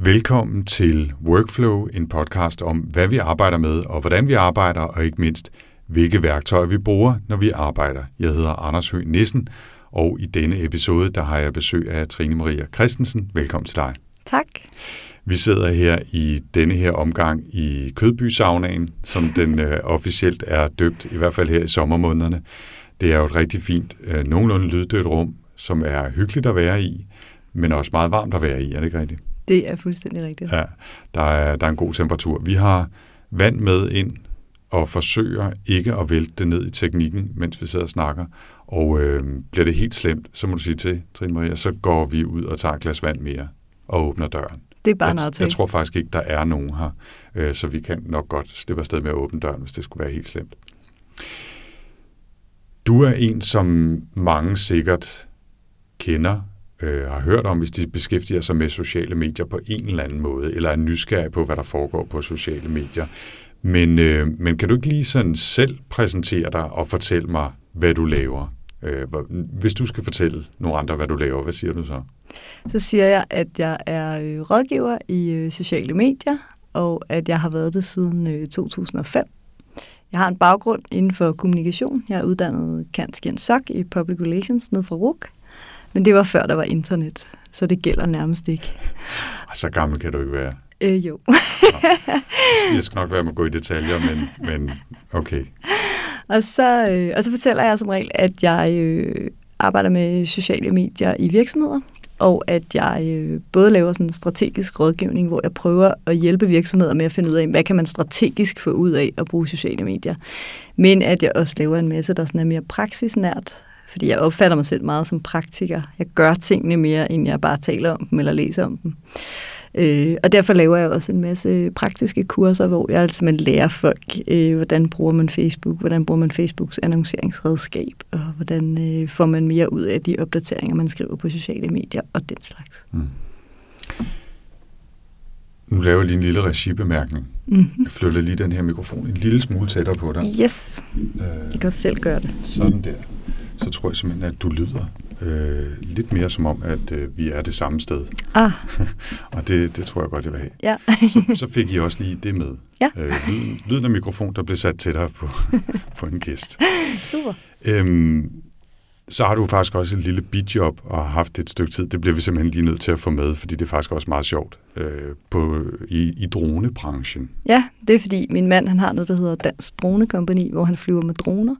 Velkommen til Workflow, en podcast om, hvad vi arbejder med, og hvordan vi arbejder, og ikke mindst, hvilke værktøjer vi bruger, når vi arbejder. Jeg hedder Anders Høgh Nissen, og i denne episode, der har jeg besøg af Trine Maria Christensen. Velkommen til dig. Tak. Vi sidder her i denne her omgang i Kødby som den øh, officielt er døbt, i hvert fald her i sommermånederne. Det er jo et rigtig fint, øh, nogenlunde lyddødt rum, som er hyggeligt at være i, men også meget varmt at være i, er det ikke rigtigt? Det er fuldstændig rigtigt. Ja, der er, der er en god temperatur. Vi har vand med ind og forsøger ikke at vælte det ned i teknikken, mens vi sidder og snakker. Og øh, bliver det helt slemt, så må du sige til, Trine Maria, så går vi ud og tager et glas vand mere og åbner døren. Det er bare jeg, jeg tror faktisk ikke, der er nogen her, øh, så vi kan nok godt slippe afsted med at åbne døren, hvis det skulle være helt slemt. Du er en, som mange sikkert kender, øh, har hørt om, hvis de beskæftiger sig med sociale medier på en eller anden måde, eller er nysgerrige på, hvad der foregår på sociale medier. Men, øh, men kan du ikke lige sådan selv præsentere dig og fortælle mig, hvad du laver? Øh, hvis du skal fortælle nogle andre, hvad du laver, hvad siger du så? Så siger jeg, at jeg er øh, rådgiver i øh, sociale medier, og at jeg har været det siden øh, 2005. Jeg har en baggrund inden for kommunikation. Jeg er uddannet Kanskien Sok i Public Relations ned fra RUK. Men det var før, der var internet, så det gælder nærmest ikke. Så gammel kan du ikke være. Øh, jo. jeg skal nok være med at gå i detaljer, men, men okay. Og så, øh, og så fortæller jeg som regel, at jeg øh, arbejder med sociale medier i virksomheder, og at jeg øh, både laver sådan strategisk rådgivning, hvor jeg prøver at hjælpe virksomheder med at finde ud af, hvad kan man strategisk få ud af at bruge sociale medier. Men at jeg også laver en masse, der sådan er mere praksisnært, fordi jeg opfatter mig selv meget som praktiker. Jeg gør tingene mere, end jeg bare taler om dem eller læser om dem. Øh, og derfor laver jeg også en masse praktiske kurser, hvor jeg altså lærer folk, øh, hvordan bruger man Facebook, hvordan bruger man Facebooks annonceringsredskab, og hvordan øh, får man mere ud af de opdateringer, man skriver på sociale medier og den slags. Mm. Nu laver jeg lige en lille regibemærkning. Mm-hmm. Jeg flytter lige den her mikrofon en lille smule tættere på dig. Yes, øh, jeg kan også selv gøre det. Sådan der. Så tror jeg simpelthen, at du lyder øh, lidt mere som om, at øh, vi er det samme sted. Ah. og det, det tror jeg godt, jeg vil have. Ja. så, så fik I også lige det med. Ja. Øh, lyden, lyden af mikrofon, der blev sat tættere på, på en gæst. Super. Øhm, så har du faktisk også et lille bidjob og har haft et stykke tid. Det bliver vi simpelthen lige nødt til at få med, fordi det er faktisk også meget sjovt øh, på, i, i dronebranchen. Ja, det er fordi min mand han har noget, der hedder Dansk Dronekompani, hvor han flyver med droner.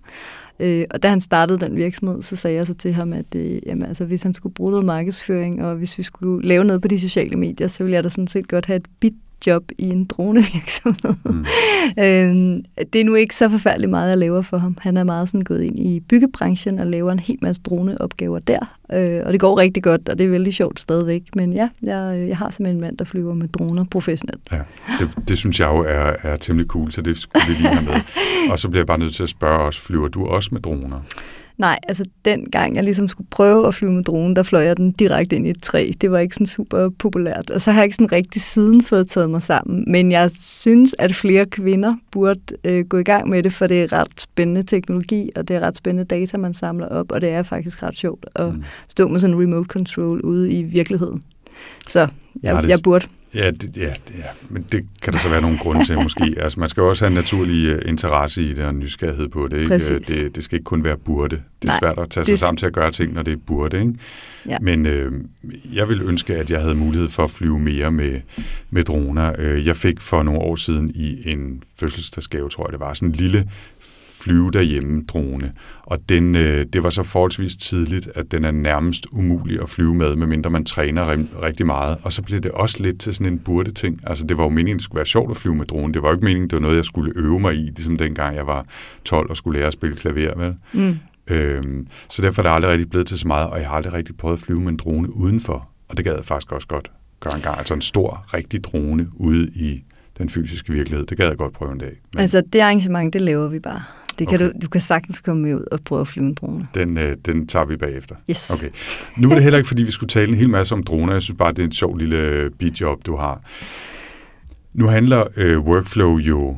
Øh, og da han startede den virksomhed, så sagde jeg så til ham, at øh, jamen, altså, hvis han skulle bruge noget markedsføring, og hvis vi skulle lave noget på de sociale medier, så ville jeg da sådan set godt have et bit job i en dronevirksomhed. Mm. øh, det er nu ikke så forfærdeligt meget, jeg laver for ham. Han er meget sådan gået ind i byggebranchen og laver en hel masse droneopgaver der. Øh, og det går rigtig godt, og det er vældig sjovt stadigvæk. Men ja, jeg, jeg har simpelthen en mand, der flyver med droner professionelt. Ja, det, det synes jeg jo er, er temmelig cool, så det skulle vi lige have med. Og så bliver jeg bare nødt til at spørge os, flyver du også med droner? Nej, altså den gang jeg ligesom skulle prøve at flyve med dronen, der fløj jeg den direkte ind i et træ. Det var ikke sådan super populært. Og så har jeg ikke sådan rigtig siden fået taget mig sammen. Men jeg synes, at flere kvinder burde øh, gå i gang med det, for det er ret spændende teknologi, og det er ret spændende data, man samler op, og det er faktisk ret sjovt at mm. stå med sådan en remote control ude i virkeligheden. Så jeg, ja, det... jeg burde. Ja, det, ja, det, ja, men det kan der så være nogle grunde til måske. Altså, man skal også have en naturlig uh, interesse i det og nysgerrighed på det. Ikke? Det, det skal ikke kun være burde. Det er Nej, svært at tage sig det... sammen til at gøre ting, når det er burde. Ikke? Ja. Men øh, jeg vil ønske, at jeg havde mulighed for at flyve mere med, med droner. Øh, jeg fik for nogle år siden i en fødselsdagsgave, tror jeg det var, sådan en lille flyve derhjemme drone. Og den, øh, det var så forholdsvis tidligt, at den er nærmest umulig at flyve med, medmindre man træner rigtig meget. Og så blev det også lidt til sådan en burde ting. Altså det var jo meningen, at det skulle være sjovt at flyve med drone. Det var jo ikke meningen, det var noget, jeg skulle øve mig i, ligesom dengang jeg var 12 og skulle lære at spille klaver, vel? Mm. Øhm, så derfor er det aldrig rigtig blevet til så meget, og jeg har aldrig rigtig prøvet at flyve med en drone udenfor. Og det gad jeg faktisk også godt gøre en gang. Altså en stor, rigtig drone ude i den fysiske virkelighed. Det gad jeg godt prøve en dag. Men... Altså det arrangement, det laver vi bare. Det kan okay. du, du kan sagtens komme ud og prøve at flyve en drone. Den, øh, den tager vi bagefter. Yes. Okay. Nu er det heller ikke, fordi vi skulle tale en hel masse om droner. Jeg synes bare, det er en sjov lille bidjob, du har. Nu handler øh, workflow jo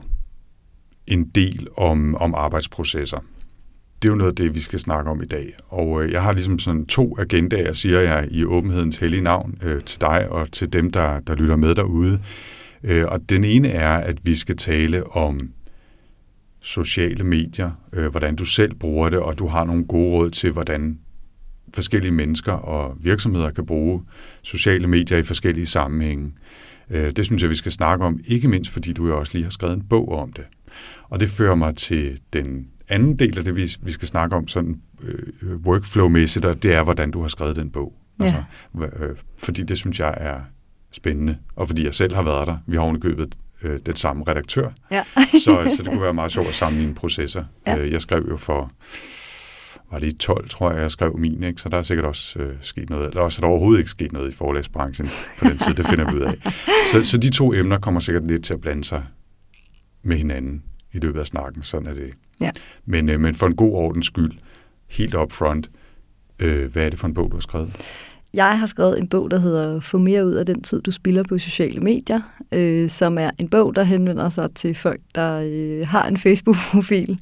en del om, om arbejdsprocesser. det er jo noget af det, vi skal snakke om i dag. Og øh, jeg har ligesom sådan to agendaer, siger jeg, i åbenhedens hellige navn øh, til dig og til dem, der, der lytter med derude. Øh, og den ene er, at vi skal tale om sociale medier, øh, hvordan du selv bruger det, og du har nogle gode råd til, hvordan forskellige mennesker og virksomheder kan bruge sociale medier i forskellige sammenhænge. Øh, det synes jeg, vi skal snakke om, ikke mindst fordi du jo også lige har skrevet en bog om det. Og det fører mig til den anden del af det, vi, vi skal snakke om sådan øh, workflow-mæssigt, og det er, hvordan du har skrevet den bog. Ja. Altså, øh, fordi det synes jeg er spændende, og fordi jeg selv har været der. Vi har ovenikøbet øh, den samme redaktør, ja. så, så det kunne være meget sjovt at sammenligne processer. Ja. Øh, jeg skrev jo for var det i 12, tror jeg, jeg skrev min, ikke? så der er sikkert også øh, sket noget, eller også er der overhovedet ikke sket noget i forlægsbranchen på den tid, det finder vi ud af. Så, så de to emner kommer sikkert lidt til at blande sig med hinanden i løbet af snakken, sådan er det. Ja. Men, øh, men for en god ordens skyld, helt up front, øh, hvad er det for en bog, du har skrevet? Jeg har skrevet en bog, der hedder Få mere ud af den tid, du spilder på sociale medier, øh, som er en bog, der henvender sig til folk, der øh, har en Facebook-profil,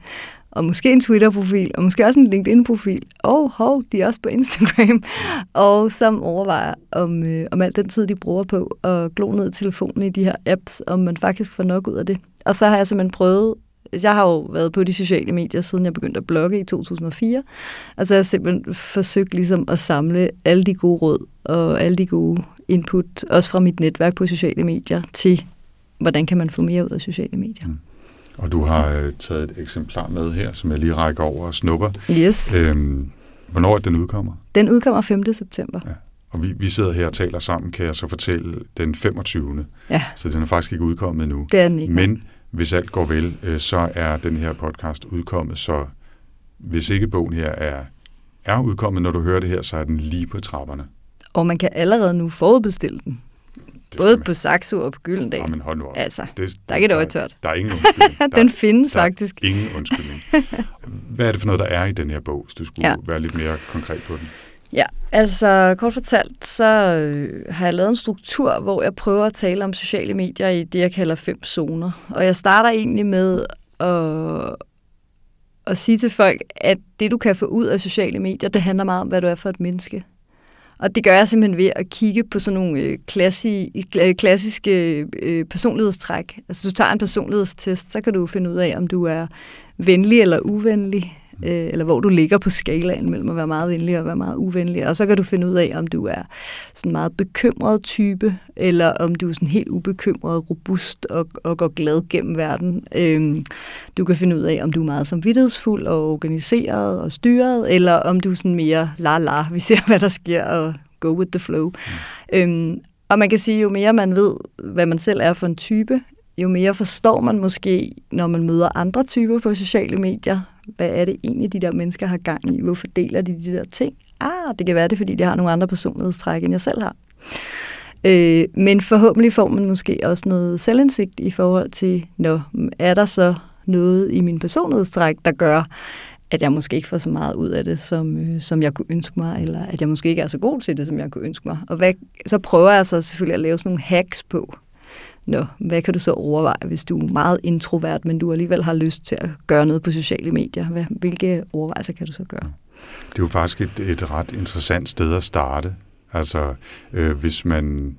og måske en Twitter-profil, og måske også en LinkedIn-profil, og hov, de er også på Instagram, og som overvejer, om, øh, om al den tid, de bruger på at glo ned i telefonen i de her apps, om man faktisk får nok ud af det. Og så har jeg simpelthen prøvet jeg har jo været på de sociale medier, siden jeg begyndte at blogge i 2004. Og så har jeg simpelthen forsøgt ligesom at samle alle de gode råd og alle de gode input, også fra mit netværk på sociale medier, til hvordan kan man få mere ud af sociale medier. Mm. Og du har øh, taget et eksemplar med her, som jeg lige rækker over og snupper. Yes. Øhm, hvornår er den udkommer? Den udkommer 5. september. Ja. Og vi, vi sidder her og taler sammen, kan jeg så fortælle, den 25. Ja. Så den er faktisk ikke udkommet endnu. Det er den ikke. Men hvis alt går vel, øh, så er den her podcast udkommet, så hvis ikke bogen her er, er udkommet, når du hører det her, så er den lige på trapperne. Og man kan allerede nu forudbestille den. Både på Saxo og på Gyldendal. Ja, men hold nu op. Altså, det, der er ikke et øje tørt. Der er ingen undskyldning. den findes der faktisk. ingen undskyldning. Hvad er det for noget, der er i den her bog, hvis du skulle ja. være lidt mere konkret på den? Ja, altså kort fortalt, så øh, har jeg lavet en struktur, hvor jeg prøver at tale om sociale medier i det, jeg kalder fem zoner. Og jeg starter egentlig med at, at sige til folk, at det, du kan få ud af sociale medier, det handler meget om, hvad du er for et menneske. Og det gør jeg simpelthen ved at kigge på sådan nogle øh, klassi, øh, klassiske øh, personlighedstræk. Altså du tager en personlighedstest, så kan du finde ud af, om du er venlig eller uvenlig, øh, eller hvor du ligger på skalaen mellem at være meget venlig og være meget uvenlig. Og så kan du finde ud af, om du er sådan en meget bekymret type, eller om du er sådan helt ubekymret, robust og, og går glad gennem verden. Øh, du kan finde ud af, om du er meget samvittighedsfuld og organiseret og styret, eller om du er sådan mere la-la, vi ser, hvad der sker, og go with the flow. Mm. Øhm, og man kan sige, jo mere man ved, hvad man selv er for en type, jo mere forstår man måske, når man møder andre typer på sociale medier, hvad er det egentlig, de der mennesker har gang i? Hvorfor deler de de der ting? Ah, det kan være det, fordi de har nogle andre personlighedstræk, end jeg selv har. Øh, men forhåbentlig får man måske også noget selvindsigt i forhold til, når er der så noget i min personlighedstræk, der gør, at jeg måske ikke får så meget ud af det, som, øh, som jeg kunne ønske mig, eller at jeg måske ikke er så god til det, som jeg kunne ønske mig. Og hvad, så prøver jeg så selvfølgelig at lave sådan nogle hacks på, Nå, hvad kan du så overveje, hvis du er meget introvert, men du alligevel har lyst til at gøre noget på sociale medier? Hvad, hvilke overvejelser kan du så gøre? Det er jo faktisk et, et ret interessant sted at starte. Altså, øh, hvis man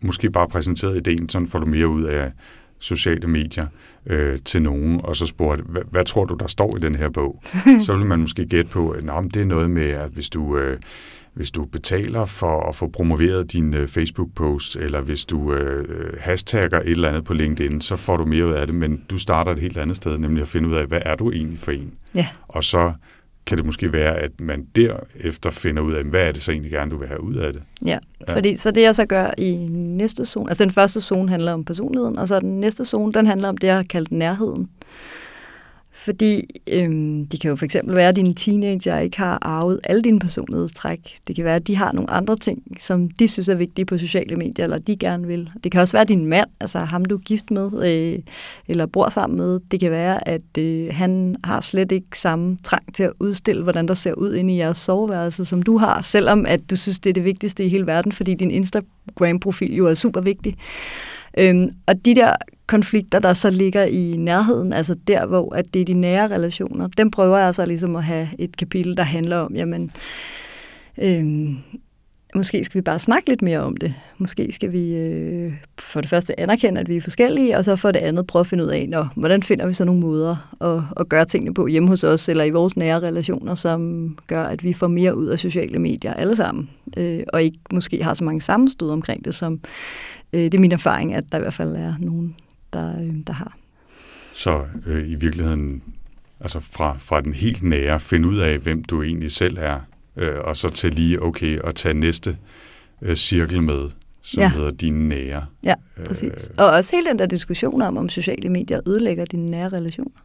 måske bare præsenterede ideen, så får du mere ud af sociale medier øh, til nogen, og så spurgte, hvad, hvad tror du, der står i den her bog? så vil man måske gætte på, at det er noget med, at hvis du... Øh, hvis du betaler for at få promoveret din uh, Facebook-post, eller hvis du uh, hashtagger et eller andet på LinkedIn, så får du mere ud af det, men du starter et helt andet sted, nemlig at finde ud af, hvad er du egentlig for en? Ja. Og så kan det måske være, at man derefter finder ud af, hvad er det så egentlig gerne, du vil have ud af det. Ja, ja. fordi så det jeg så gør i næste zone, altså den første zone handler om personligheden, og så den næste zone, den handler om det, jeg har kaldt nærheden. Fordi øhm, det kan jo for eksempel være, at dine teenager ikke har arvet alle dine personlighedstræk. Det kan være, at de har nogle andre ting, som de synes er vigtige på sociale medier, eller de gerne vil. Det kan også være din mand, altså ham du er gift med, øh, eller bor sammen med. Det kan være, at øh, han har slet ikke samme trang til at udstille, hvordan der ser ud inde i jeres soveværelse, som du har, selvom at du synes, det er det vigtigste i hele verden, fordi din Instagram-profil jo er super vigtig. Øhm, og de der konflikter, der så ligger i nærheden, altså der, hvor at det er de nære relationer, dem prøver jeg så ligesom at have et kapitel, der handler om, jamen, øhm, måske skal vi bare snakke lidt mere om det. Måske skal vi øh, for det første anerkende, at vi er forskellige, og så for det andet prøve at finde ud af, når, hvordan finder vi så nogle måder at, at gøre tingene på hjemme hos os, eller i vores nære relationer, som gør, at vi får mere ud af sociale medier alle sammen, øh, og ikke måske har så mange sammenstød omkring det, som øh, det er min erfaring, at der i hvert fald er nogen, der, øh, der har. Så øh, i virkeligheden, altså fra, fra den helt nære, finde ud af, hvem du egentlig selv er, øh, og så til lige, okay, at tage næste øh, cirkel med, som ja. hedder dine nære. Ja, præcis. Øh, og også hele den der diskussion om, om sociale medier ødelægger dine nære relationer.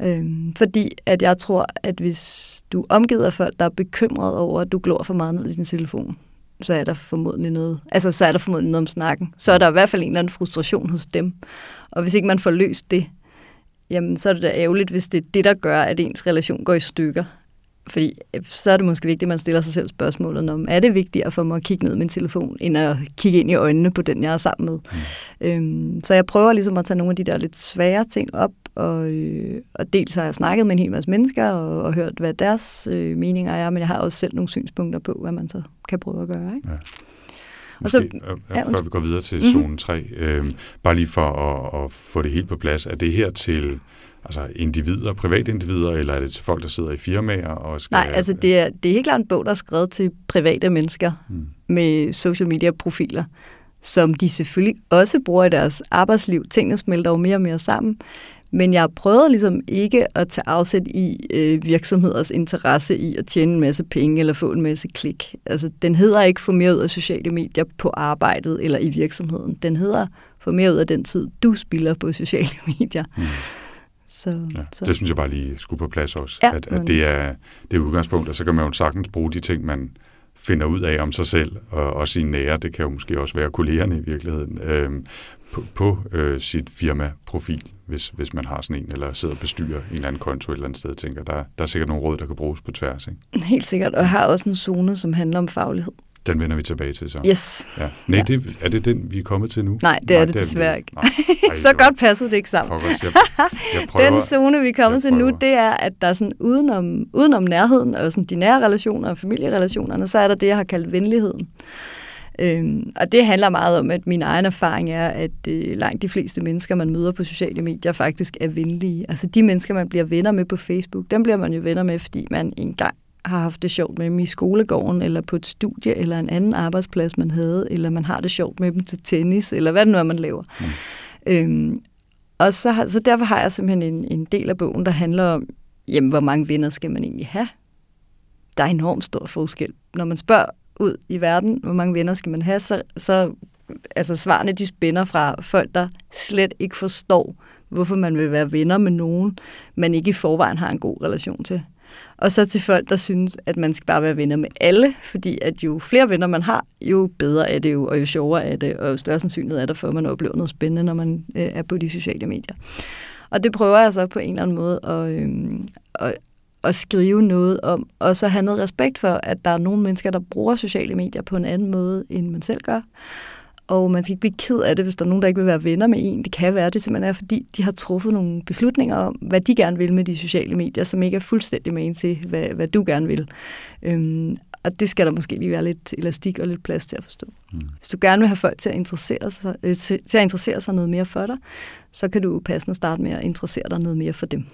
Øhm, fordi at jeg tror, at hvis du omgiver folk, der er bekymret over, at du glor for meget ned i din telefon, så er der formodentlig noget, altså så er der formodentlig noget om snakken. Så er der i hvert fald en eller anden frustration hos dem. Og hvis ikke man får løst det, jamen så er det da ærgerligt, hvis det er det, der gør, at ens relation går i stykker. Fordi øh, så er det måske vigtigt, at man stiller sig selv spørgsmålet om, er det vigtigere for mig at kigge ned i min telefon, end at kigge ind i øjnene på den, jeg er sammen med. Mm. Øhm, så jeg prøver ligesom at tage nogle af de der lidt svære ting op, og, øh, og dels har jeg snakket med en hel masse mennesker og, og hørt, hvad deres øh, meninger er, men jeg har også selv nogle synspunkter på, hvad man så kan prøve at gøre. Ikke? Ja. Måske, og så, ja, ja, før vi går videre til mm-hmm. zone 3, øh, bare lige for at, at få det helt på plads, er det her til altså individer, privatindivider, eller er det til folk, der sidder i firmaer? Og skal... Nej, altså det er, det er helt klart en bog, der er skrevet til private mennesker mm. med social media profiler, som de selvfølgelig også bruger i deres arbejdsliv. Tingene smelter jo mere og mere sammen. Men jeg prøvede ligesom ikke at tage afsæt i øh, virksomheders interesse i at tjene en masse penge eller få en masse klik. Altså, den hedder ikke få mere ud af sociale medier på arbejdet eller i virksomheden. Den hedder få mere ud af den tid, du spilder på sociale medier. Mm. Så, ja, så. Det synes jeg bare lige skulle på plads også, ja, at, at det, er, det er udgangspunkt, og så kan man jo sagtens bruge de ting, man finder ud af om sig selv og, og sine nære, det kan jo måske også være kollegerne i virkeligheden, øh, på, på øh, sit firma-profil, hvis, hvis man har sådan en, eller sidder og bestyrer en eller anden konto et eller andet sted, tænker, der, der er sikkert nogle råd, der kan bruges på tværs. Ikke? Helt sikkert, og jeg har også en zone, som handler om faglighed. Den vender vi tilbage til så. Yes. Ja. Nej, ja. Det, er det den, vi er kommet til nu? Nej, det er Nej, det, det desværre ikke. Nej, nej, så godt passede det ikke sammen. Pokkers, jeg, jeg prøver, den zone, vi er kommet til nu, det er, at der er sådan udenom, udenom nærheden, og sådan de nære relationer og familierelationerne, så er der det, jeg har kaldt venligheden. Øhm, og det handler meget om, at min egen erfaring er, at øh, langt de fleste mennesker, man møder på sociale medier, faktisk er venlige. Altså de mennesker, man bliver venner med på Facebook, dem bliver man jo venner med, fordi man engang har haft det sjovt med dem i skolegården, eller på et studie, eller en anden arbejdsplads, man havde, eller man har det sjovt med dem til tennis, eller hvad det nu er, man laver. Mm. Øhm, og så, så derfor har jeg simpelthen en, en del af bogen, der handler om, jamen, hvor mange venner skal man egentlig have? Der er enormt stor forskel. Når man spørger ud i verden, hvor mange venner skal man have, så, så altså svarene de spænder fra folk, der slet ikke forstår, hvorfor man vil være venner med nogen, man ikke i forvejen har en god relation til. Og så til folk, der synes, at man skal bare være venner med alle, fordi at jo flere venner man har, jo bedre er det jo, og jo sjovere er det, og jo større sandsynlighed er der for, at man oplever noget spændende, når man øh, er på de sociale medier. Og det prøver jeg så på en eller anden måde at, øh, at, at skrive noget om, og så have noget respekt for, at der er nogle mennesker, der bruger sociale medier på en anden måde, end man selv gør og man skal ikke blive ked af det, hvis der er nogen, der ikke vil være venner med en. Det kan være, det simpelthen er, fordi de har truffet nogle beslutninger om, hvad de gerne vil med de sociale medier, som ikke er fuldstændig med til, hvad, hvad du gerne vil. Øhm, og det skal der måske lige være lidt elastik og lidt plads til at forstå. Mm. Hvis du gerne vil have folk til at, interessere sig, øh, til, til at interessere sig noget mere for dig, så kan du passende starte med at interessere dig noget mere for dem.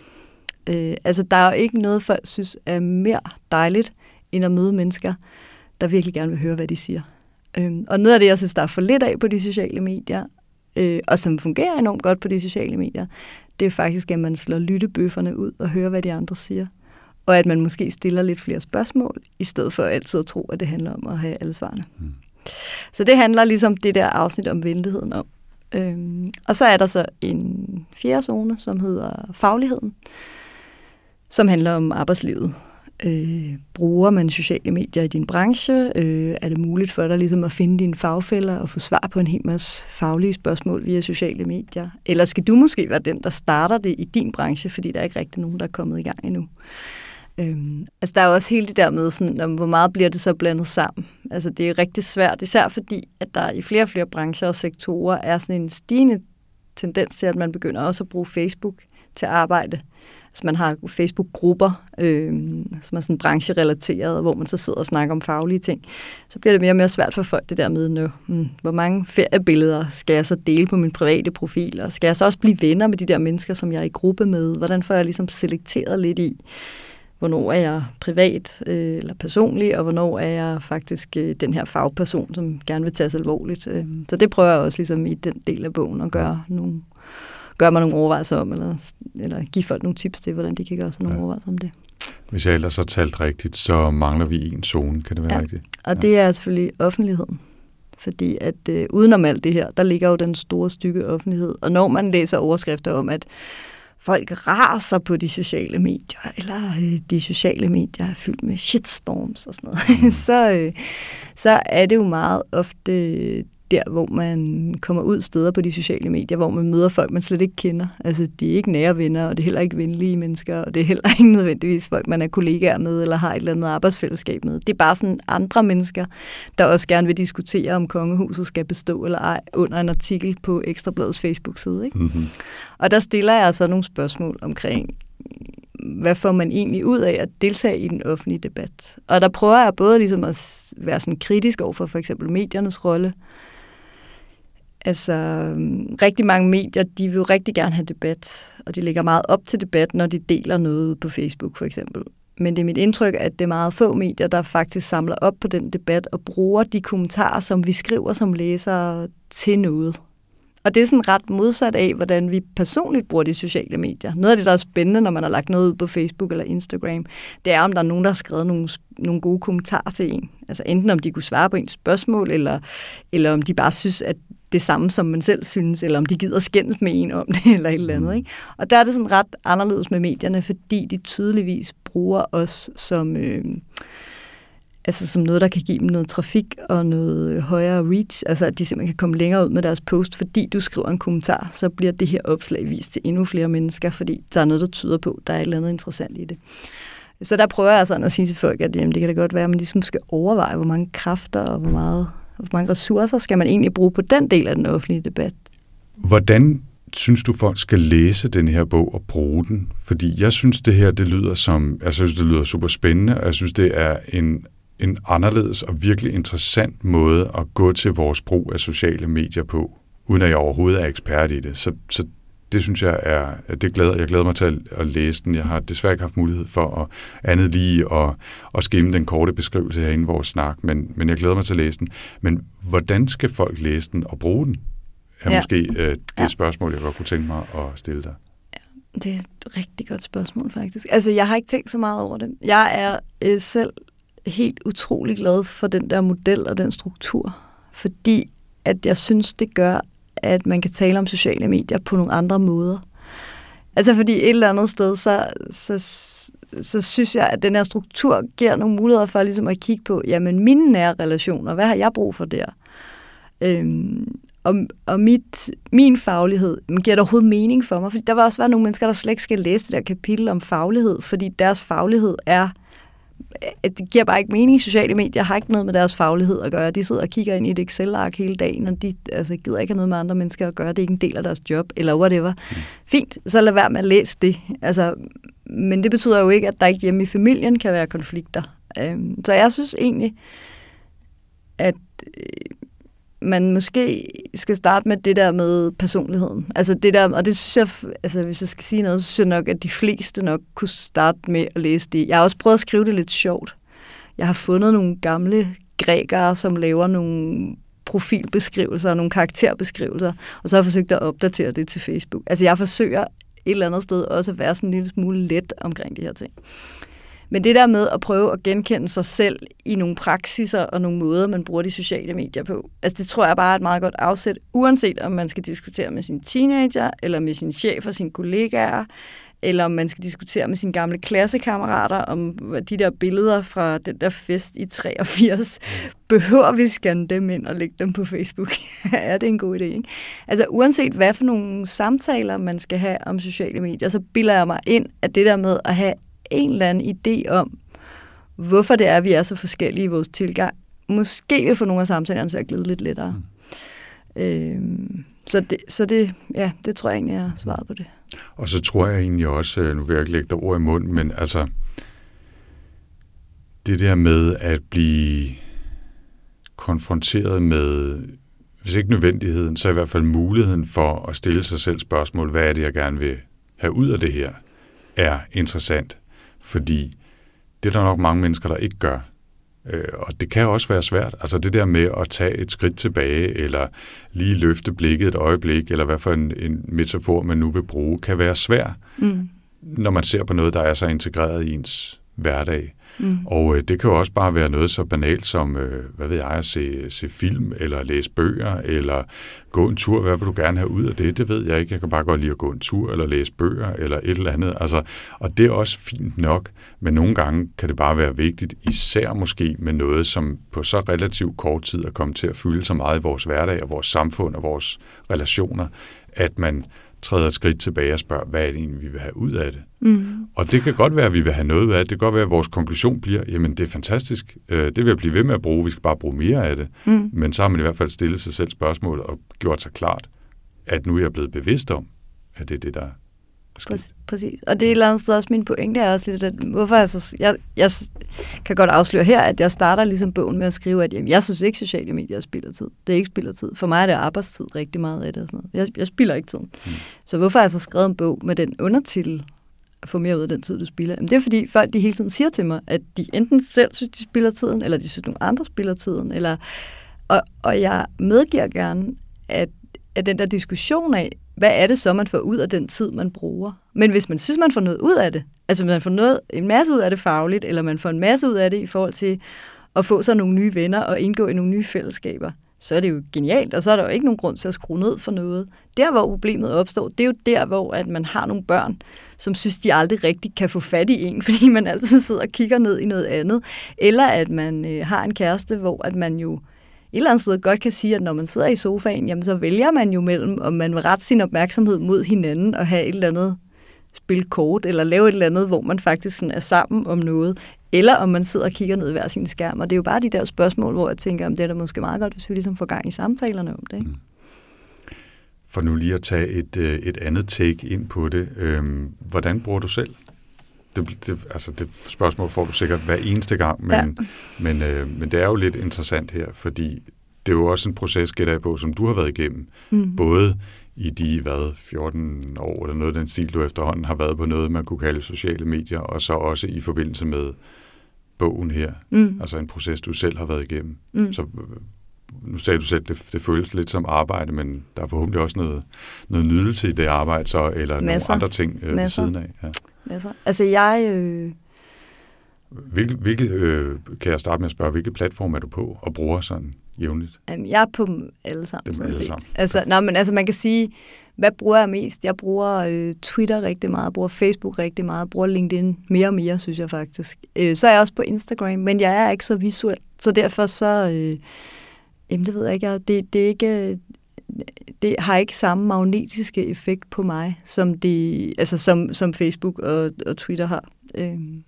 Øh, altså, der er jo ikke noget, folk synes er mere dejligt, end at møde mennesker, der virkelig gerne vil høre, hvad de siger. Øhm, og noget af det, jeg synes, der er for lidt af på de sociale medier, øh, og som fungerer enormt godt på de sociale medier, det er faktisk, at man slår lyttebøfferne ud og hører, hvad de andre siger. Og at man måske stiller lidt flere spørgsmål, i stedet for altid at tro, at det handler om at have alle svarene. Mm. Så det handler ligesom det der afsnit om venligheden om. Øhm, og så er der så en fjerde zone, som hedder fagligheden, som handler om arbejdslivet Øh, bruger man sociale medier i din branche? Øh, er det muligt for dig ligesom at finde dine fagfælder og få svar på en hel masse faglige spørgsmål via sociale medier? Eller skal du måske være den, der starter det i din branche, fordi der er ikke rigtig nogen, der er kommet i gang endnu? Øhm, altså der er jo også hele det der med, sådan, om, hvor meget bliver det så blandet sammen. Altså det er rigtig svært, især fordi, at der i flere og flere brancher og sektorer er sådan en stigende tendens til, at man begynder også at bruge Facebook til arbejde. Så man har Facebook-grupper, øh, som er sådan brancherelateret, hvor man så sidder og snakker om faglige ting. Så bliver det mere og mere svært for folk det der med, nu, hmm, hvor mange feriebilleder skal jeg så dele på min private profil, og skal jeg så også blive venner med de der mennesker, som jeg er i gruppe med? Hvordan får jeg ligesom selekteret lidt i, hvornår er jeg privat øh, eller personlig, og hvornår er jeg faktisk øh, den her fagperson, som gerne vil tages alvorligt. Øh, så det prøver jeg også ligesom i den del af bogen at gøre nogle gør mig nogle overvejelser om, eller, eller give folk nogle tips til, hvordan de kan gøre sig nogle ja. overvejelser om det. Hvis jeg ellers har talt rigtigt, så mangler vi en zone, kan det være ja. rigtigt? og ja. det er selvfølgelig offentligheden. Fordi at øh, udenom alt det her, der ligger jo den store stykke offentlighed. Og når man læser overskrifter om, at folk raser på de sociale medier, eller øh, de sociale medier er fyldt med shitstorms og sådan noget, mm. så, øh, så er det jo meget ofte der, hvor man kommer ud steder på de sociale medier, hvor man møder folk, man slet ikke kender. Altså, de er ikke nære venner, og det er heller ikke venlige mennesker, og det er heller ikke nødvendigvis folk, man er kollegaer med, eller har et eller andet arbejdsfællesskab med. Det er bare sådan andre mennesker, der også gerne vil diskutere, om kongehuset skal bestå eller ej, under en artikel på Ekstrabladets Facebook-side. Ikke? Mm-hmm. Og der stiller jeg så nogle spørgsmål omkring, hvad får man egentlig ud af at deltage i den offentlige debat? Og der prøver jeg både ligesom at være sådan kritisk over for for eksempel mediernes rolle, Altså, øhm, rigtig mange medier, de vil jo rigtig gerne have debat, og de lægger meget op til debat, når de deler noget på Facebook for eksempel. Men det er mit indtryk, at det er meget få medier, der faktisk samler op på den debat og bruger de kommentarer, som vi skriver som læsere til noget. Og det er sådan ret modsat af, hvordan vi personligt bruger de sociale medier. Noget af det, der er spændende, når man har lagt noget ud på Facebook eller Instagram, det er, om der er nogen, der har skrevet nogle, nogle gode kommentarer til en. Altså enten om de kunne svare på ens spørgsmål, eller, eller om de bare synes, at det samme, som man selv synes, eller om de gider skændes med en om det, eller et eller andet. Mm. Ikke? Og der er det sådan ret anderledes med medierne, fordi de tydeligvis bruger os som, øh, altså som noget, der kan give dem noget trafik og noget højere reach, altså at de simpelthen kan komme længere ud med deres post, fordi du skriver en kommentar, så bliver det her opslag vist til endnu flere mennesker, fordi der er noget, der tyder på, der er et eller andet interessant i det. Så der prøver jeg sådan at sige til folk, at jamen, det kan da godt være, at man ligesom skal overveje, hvor mange kræfter og hvor meget hvor mange ressourcer skal man egentlig bruge på den del af den offentlige debat? Hvordan synes du, folk skal læse den her bog og bruge den? Fordi jeg synes, det her det lyder som, jeg synes, det lyder super spændende, og jeg synes, det er en, en anderledes og virkelig interessant måde at gå til vores brug af sociale medier på, uden at jeg overhovedet er ekspert i det. Så, så det synes jeg er, det glæder, jeg glæder mig til at, at læse den. Jeg har desværre ikke haft mulighed for at andet lige at, at skimme den korte beskrivelse herinde i vores snak, men, men jeg glæder mig til at læse den. Men hvordan skal folk læse den og bruge den? Er ja. måske uh, det ja. spørgsmål, jeg godt kunne tænke mig at stille dig. Ja, det er et rigtig godt spørgsmål, faktisk. Altså, jeg har ikke tænkt så meget over det. Jeg er øh, selv helt utrolig glad for den der model og den struktur, fordi at jeg synes, det gør, at man kan tale om sociale medier på nogle andre måder. Altså fordi et eller andet sted, så, så, så synes jeg, at den her struktur giver nogle muligheder for ligesom at kigge på, jamen mine nære relationer, hvad har jeg brug for der? Øhm, og, og mit, min faglighed giver det overhovedet mening for mig, fordi der vil også være nogle mennesker, der slet ikke skal læse det der kapitel om faglighed, fordi deres faglighed er det giver bare ikke mening. Sociale medier har ikke noget med deres faglighed at gøre. De sidder og kigger ind i et Excel-ark hele dagen, og de altså, gider ikke have noget med andre mennesker at gøre. Det er ikke en del af deres job, eller whatever. Mm. Fint, så lad være med at læse det. Altså, men det betyder jo ikke, at der ikke hjemme i familien kan være konflikter. Øhm, så jeg synes egentlig, at man måske skal starte med det der med personligheden. Altså det der, og det synes jeg, altså hvis jeg skal sige noget, så synes jeg nok, at de fleste nok kunne starte med at læse det. Jeg har også prøvet at skrive det lidt sjovt. Jeg har fundet nogle gamle grækere, som laver nogle profilbeskrivelser og nogle karakterbeskrivelser, og så har jeg forsøgt at opdatere det til Facebook. Altså jeg forsøger et eller andet sted også at være sådan en lille smule let omkring de her ting. Men det der med at prøve at genkende sig selv i nogle praksiser og nogle måder, man bruger de sociale medier på, altså det tror jeg bare er et meget godt afsæt, uanset om man skal diskutere med sin teenager, eller med sin chef og sine kollegaer, eller om man skal diskutere med sine gamle klassekammerater om de der billeder fra den der fest i 83. Behøver vi scanne dem ind og lægge dem på Facebook? er det en god idé, ikke? Altså uanset hvad for nogle samtaler man skal have om sociale medier, så bilder jeg mig ind, at det der med at have en eller anden idé om, hvorfor det er, vi er så forskellige i vores tilgang, måske vil få nogle af samtalerne til at glide lidt lettere. Mm. Øh, så, det, så det, ja, det tror jeg egentlig er svaret på det. Og så tror jeg egentlig også, øh, nu vil jeg ikke lægge dig ord i munden, men altså, det der med at blive konfronteret med, hvis ikke nødvendigheden, så i hvert fald muligheden for at stille sig selv spørgsmål, hvad er det, jeg gerne vil have ud af det her, er interessant. Fordi det er der nok mange mennesker, der ikke gør. Øh, og det kan også være svært. Altså det der med at tage et skridt tilbage, eller lige løfte blikket et øjeblik, eller hvad for en, en metafor man nu vil bruge, kan være svært, mm. når man ser på noget, der er så integreret i ens hverdag. Mm. Og øh, det kan jo også bare være noget så banalt som, øh, hvad ved jeg, at se, se film, eller læse bøger, eller gå en tur. Hvad vil du gerne have ud af det? Det ved jeg ikke. Jeg kan bare godt lide at gå en tur, eller læse bøger, eller et eller andet. Altså, og det er også fint nok, men nogle gange kan det bare være vigtigt, især måske med noget, som på så relativt kort tid er kommet til at fylde så meget i vores hverdag, og vores samfund, og vores relationer, at man træder et skridt tilbage og spørger, hvad er det egentlig, vi vil have ud af det? Mm. Og det kan godt være, at vi vil have noget af det. Det kan godt være, at vores konklusion bliver, jamen det er fantastisk, øh, det vil jeg blive ved med at bruge, vi skal bare bruge mere af det. Mm. Men så har man i hvert fald stillet sig selv spørgsmål og gjort sig klart, at nu er jeg blevet bevidst om, at det er det, der Præcis. Præcis. Og det er et eller andet sted også min pointe er også lidt, at hvorfor jeg, så, jeg, jeg kan godt afsløre her, at jeg starter ligesom bogen med at skrive, at jamen, jeg synes ikke, sociale medier er spillertid. Det er ikke spillertid. For mig er det arbejdstid rigtig meget af det. Og sådan noget. Jeg, jeg spilder ikke tiden. Mm. Så hvorfor har jeg så skrevet en bog med den undertitel, at få mere ud af den tid, du spiller? Jamen, det er fordi folk de hele tiden siger til mig, at de enten selv synes, de spiller tiden, eller de synes, nogle andre spiller tiden. Eller, og, og jeg medgiver gerne, at, at den der diskussion af, hvad er det så, man får ud af den tid, man bruger? Men hvis man synes, man får noget ud af det, altså man får noget, en masse ud af det fagligt, eller man får en masse ud af det i forhold til at få sig nogle nye venner og indgå i nogle nye fællesskaber, så er det jo genialt, og så er der jo ikke nogen grund til at skrue ned for noget. Der, hvor problemet opstår, det er jo der, hvor at man har nogle børn, som synes, de aldrig rigtig kan få fat i en, fordi man altid sidder og kigger ned i noget andet. Eller at man øh, har en kæreste, hvor at man jo et eller andet sted godt kan sige, at når man sidder i sofaen, jamen så vælger man jo mellem, om man vil rette sin opmærksomhed mod hinanden og have et eller andet spil kort, eller lave et eller andet, hvor man faktisk sådan er sammen om noget, eller om man sidder og kigger ned i hver sin skærm. Og det er jo bare de der spørgsmål, hvor jeg tænker, om det er da måske meget godt, hvis vi ligesom får gang i samtalerne om det. Ikke? Mm. For nu lige at tage et, øh, et andet take ind på det. Øhm, hvordan bruger du selv det, det, altså det spørgsmål får du sikkert hver eneste gang, men, ja. men, øh, men det er jo lidt interessant her, fordi det er jo også en proces, gætter jeg på, som du har været igennem. Mm. Både i de, hvad, 14 år eller noget af den stil, du efterhånden har været på noget, man kunne kalde sociale medier, og så også i forbindelse med bogen her. Mm. Altså en proces, du selv har været igennem. Mm. Så nu sagde du selv, det, det føles lidt som arbejde, men der er forhåbentlig også noget, noget nydelse i det arbejde, så, eller Masser. nogle andre ting øh, ved siden af. Ja. Masser. Altså jeg... Øh... Hvilke, hvilke øh, kan jeg starte med at spørge, hvilke platform er du på og bruger sådan jævnligt? Jamen, jeg er på dem alle sammen. Dem alle sammen. Altså, nej, men altså man kan sige, hvad bruger jeg mest? Jeg bruger øh, Twitter rigtig meget, bruger Facebook rigtig meget, bruger LinkedIn mere og mere, synes jeg faktisk. Øh, så er jeg også på Instagram, men jeg er ikke så visuel, så derfor så... Øh, Jamen, det ved jeg ikke. Det, det, er ikke, det har ikke samme magnetiske effekt på mig, som, det, altså som, som Facebook og, og Twitter har. Øhm,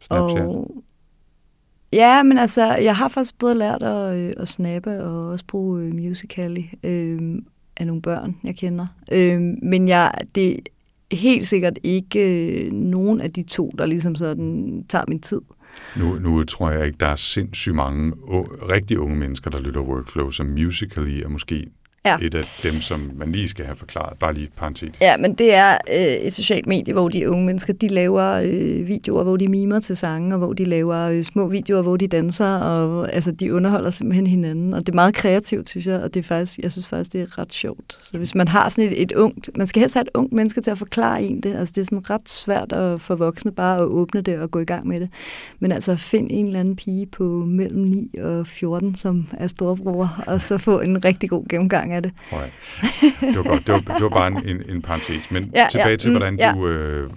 Snapchat? Og, ja, men altså, jeg har faktisk både lært at, øh, at snappe og også bruge øh, Musical.ly øh, af nogle børn, jeg kender. Øh, men jeg, det er helt sikkert ikke øh, nogen af de to, der ligesom sådan tager min tid. Nu, nu tror jeg ikke, der er sindssygt mange rigtig unge mennesker, der lytter workflow, som Musical.ly er måske ja. et af dem, som man lige skal have forklaret. Bare lige parentetisk. Ja, men det er øh, et socialt medie, hvor de unge mennesker, de laver øh, videoer, hvor de mimer til sange, og hvor de laver øh, små videoer, hvor de danser, og altså, de underholder simpelthen hinanden. Og det er meget kreativt, synes jeg, og det er faktisk, jeg synes faktisk, det er ret sjovt. Så hvis man har sådan et, et ungt, man skal helst have et ungt menneske til at forklare en det. Altså det er sådan ret svært at, for voksne bare at åbne det og gå i gang med det. Men altså find en eller anden pige på mellem 9 og 14, som er storbror, og så få en rigtig god gennemgang gang af det. Nej. Det var godt. Det var, det var bare en, en, en parentes. Men ja, tilbage ja, til, hvordan, mm, ja. du, øh,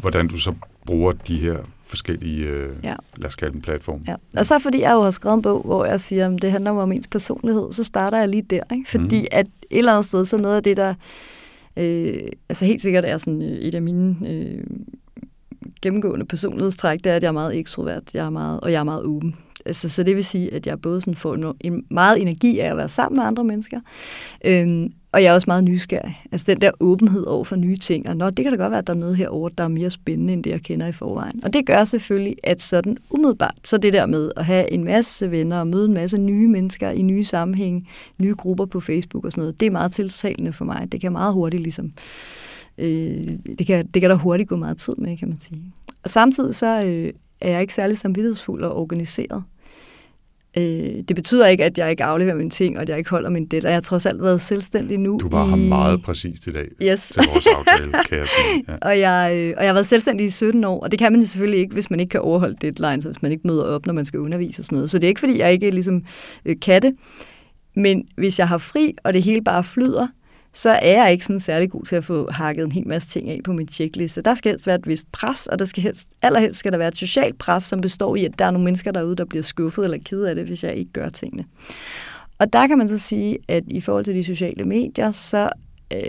hvordan du så bruger de her forskellige, øh, ja. lad os kalde dem platform. Ja. Og så fordi jeg jo har skrevet en bog, hvor jeg siger, at det handler om ens personlighed, så starter jeg lige der. Ikke? Fordi mm. at et eller andet sted, så noget af det, der øh, altså helt sikkert er sådan øh, et af mine øh, gennemgående personlighedstræk, det er, at jeg er meget ekstrovert, jeg er meget, og jeg er meget åben altså, så det vil sige, at jeg både sådan får en meget energi af at være sammen med andre mennesker, øhm, og jeg er også meget nysgerrig. Altså den der åbenhed over for nye ting, og nå, det kan da godt være, at der er noget herovre, der er mere spændende, end det, jeg kender i forvejen. Og det gør selvfølgelig, at sådan umiddelbart, så det der med at have en masse venner og møde en masse nye mennesker i nye sammenhæng, nye grupper på Facebook og sådan noget, det er meget tiltalende for mig. Det kan meget hurtigt ligesom, øh, det, kan, det kan der hurtigt gå meget tid med, kan man sige. Og samtidig så øh, er jeg ikke særlig samvittighedsfuld og organiseret. Øh, det betyder ikke, at jeg ikke afleverer mine ting, og at jeg ikke holder min deadline. Jeg har trods alt været selvstændig nu. Du var i... her meget præcis i dag yes. til vores aftale, kan jeg sige. Ja. og, jeg, øh, og jeg har været selvstændig i 17 år, og det kan man selvfølgelig ikke, hvis man ikke kan overholde deadlines, hvis man ikke møder op, når man skal undervise og sådan noget. Så det er ikke, fordi jeg ikke ligesom øh, kan det. Men hvis jeg har fri, og det hele bare flyder, så er jeg ikke sådan særlig god til at få hakket en hel masse ting af på min checkliste. Der skal helst være et vist pres, og der skal helst, allerhelst skal der være et socialt pres, som består i, at der er nogle mennesker derude, der bliver skuffet eller ked af det, hvis jeg ikke gør tingene. Og der kan man så sige, at i forhold til de sociale medier, så øh,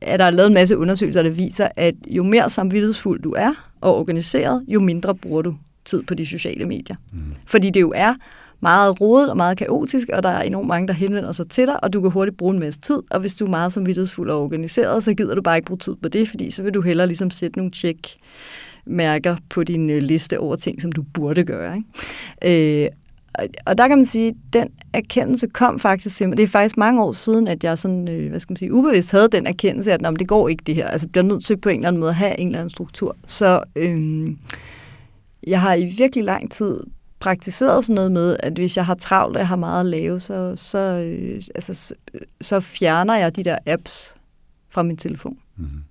er der lavet en masse undersøgelser, der viser, at jo mere samvittighedsfuld du er og organiseret, jo mindre bruger du tid på de sociale medier. Mm. Fordi det jo er meget rodet og meget kaotisk, og der er enormt mange, der henvender sig til dig, og du kan hurtigt bruge en masse tid, og hvis du er meget samvittighedsfuld og organiseret, så gider du bare ikke bruge tid på det, fordi så vil du hellere ligesom sætte nogle tjek mærker på din øh, liste over ting, som du burde gøre. Ikke? Øh, og der kan man sige, at den erkendelse kom faktisk simpelthen. Det er faktisk mange år siden, at jeg sådan, øh, hvad skal man sige, ubevidst havde den erkendelse, at det går ikke det her. Altså, bliver nødt til på en eller anden måde at have en eller anden struktur. Så øh, jeg har i virkelig lang tid praktiseret sådan noget med, at hvis jeg har travlt, og jeg har meget at lave, så, så, øh, altså, så fjerner jeg de der apps fra min telefon. Mm-hmm.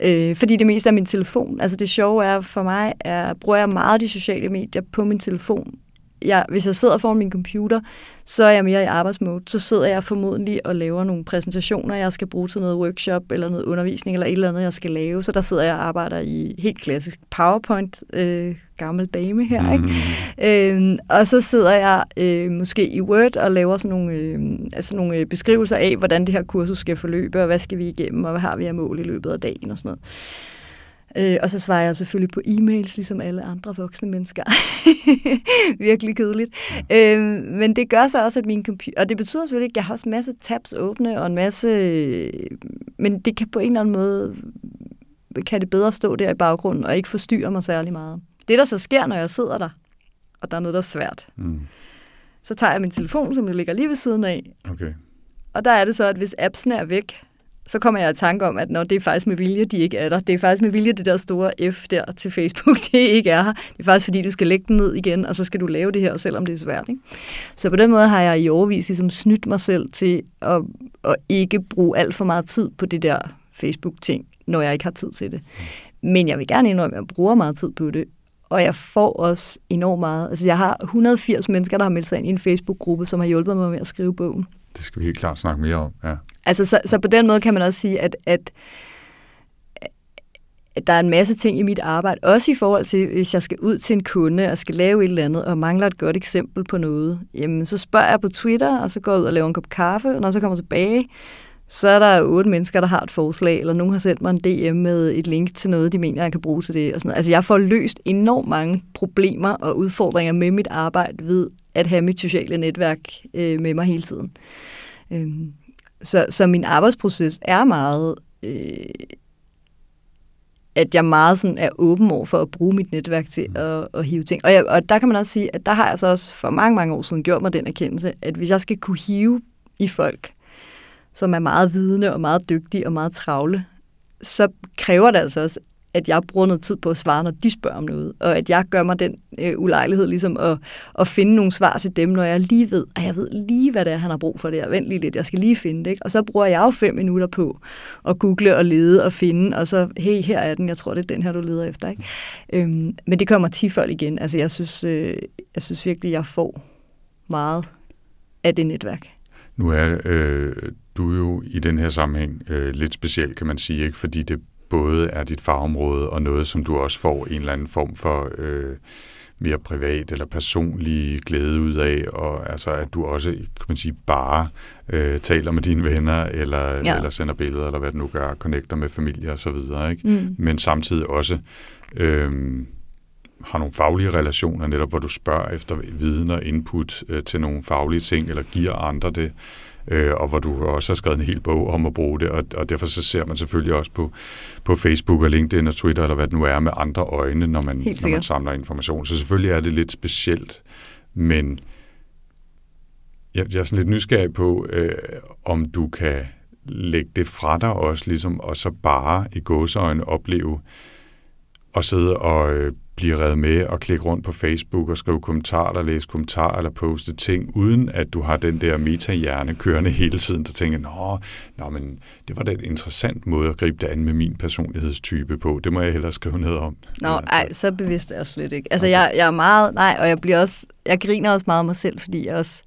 Øh, fordi det meste af min telefon, altså det sjove er for mig, er, bruger jeg meget de sociale medier på min telefon, jeg, hvis jeg sidder foran min computer, så er jeg mere i arbejdsmode. Så sidder jeg formodentlig og laver nogle præsentationer, jeg skal bruge til noget workshop eller noget undervisning eller et eller andet, jeg skal lave. Så der sidder jeg og arbejder i helt klassisk PowerPoint, øh, gammel dame her. Ikke? Mm. Øh, og så sidder jeg øh, måske i Word og laver sådan nogle, øh, altså nogle øh, beskrivelser af, hvordan det her kursus skal forløbe, og hvad skal vi igennem, og hvad har vi af mål i løbet af dagen og sådan noget. Øh, og så svarer jeg selvfølgelig på e-mails, ligesom alle andre voksne mennesker. Virkelig kedeligt. Øh, men det gør så også, at min computer... Og det betyder selvfølgelig ikke, at jeg har også en masse tabs åbne, og en masse... Men det kan på en eller anden måde... Kan det bedre stå der i baggrunden, og ikke forstyrre mig særlig meget. Det, der så sker, når jeg sidder der, og der er noget, der er svært, mm. så tager jeg min telefon, som jo ligger lige ved siden af. Okay. Og der er det så, at hvis appsene er væk, så kommer jeg i tanke om, at når det er faktisk med vilje, de ikke er der. Det er faktisk med vilje, det der store F der til Facebook, det ikke er her. Det er faktisk fordi, du skal lægge den ned igen, og så skal du lave det her, selvom det er svært. Ikke? Så på den måde har jeg i overvis ligesom snydt mig selv til at, at ikke bruge alt for meget tid på det der Facebook-ting, når jeg ikke har tid til det. Men jeg vil gerne indrømme, at jeg bruger meget tid på det, og jeg får også enormt meget. Altså jeg har 180 mennesker, der har meldt sig ind i en Facebook-gruppe, som har hjulpet mig med at skrive bogen. Det skal vi helt klart snakke mere om, ja. Altså, så, så på den måde kan man også sige, at, at, at der er en masse ting i mit arbejde, også i forhold til, hvis jeg skal ud til en kunde og skal lave et eller andet, og mangler et godt eksempel på noget, jamen så spørger jeg på Twitter, og så går jeg ud og laver en kop kaffe, og når jeg så kommer tilbage, så er der otte mennesker, der har et forslag, eller nogen har sendt mig en DM med et link til noget, de mener, jeg kan bruge til det. Og sådan noget. Altså jeg får løst enormt mange problemer og udfordringer med mit arbejde ved at have mit sociale netværk øh, med mig hele tiden. Øhm, så, så min arbejdsproces er meget, øh, at jeg meget sådan er åben over for at bruge mit netværk til mm. at, at hive ting. Og, jeg, og der kan man også sige, at der har jeg så også for mange, mange år siden gjort mig den erkendelse, at hvis jeg skal kunne hive i folk, som er meget vidende og meget dygtige og meget travle, så kræver det altså også, at jeg bruger noget tid på at svare, når de spørger om noget, og at jeg gør mig den øh, ulejlighed ligesom at, at finde nogle svar til dem, når jeg lige ved, at jeg ved lige, hvad det er, han har brug for det, vent lige lidt, jeg skal lige finde det, ikke? og så bruger jeg jo fem minutter på at google og lede og finde, og så, hey, her er den, jeg tror, det er den her, du leder efter. Ikke? Øhm, men det kommer tifold igen, altså jeg synes, øh, jeg synes virkelig, jeg får meget af det netværk. Nu er øh, du jo i den her sammenhæng øh, lidt speciel, kan man sige, ikke? fordi det både er dit fagområde og noget, som du også får en eller anden form for øh, mere privat eller personlig glæde ud af, og altså at du også, kan man sige, bare øh, taler med dine venner, eller, ja. eller sender billeder, eller hvad du nu gør, connecter med familie og så videre, ikke? Mm. Men samtidig også øh, har nogle faglige relationer, netop hvor du spørger efter viden og input øh, til nogle faglige ting, eller giver andre det, øh, og hvor du også har skrevet en hel bog om at bruge det, og, og derfor så ser man selvfølgelig også på, på Facebook og LinkedIn og Twitter, eller hvad det nu er, med andre øjne, når man, når man samler information. Så selvfølgelig er det lidt specielt, men jeg, jeg er sådan lidt nysgerrig på, øh, om du kan lægge det fra dig også, ligesom, og så bare i gåseøjne opleve at sidde og øh, blive revet med og klikke rundt på Facebook og skrive kommentarer, eller læse kommentarer, eller poste ting, uden at du har den der meta-hjerne kørende hele tiden, der tænker, nå, nå, men det var da et interessant måde at gribe det an med min personlighedstype på. Det må jeg hellere skrive ned om. Nå, ja, ej, så bevidst er jeg slet ikke. Altså, okay. jeg, jeg er meget, nej, og jeg bliver også, jeg griner også meget af mig selv, fordi jeg også,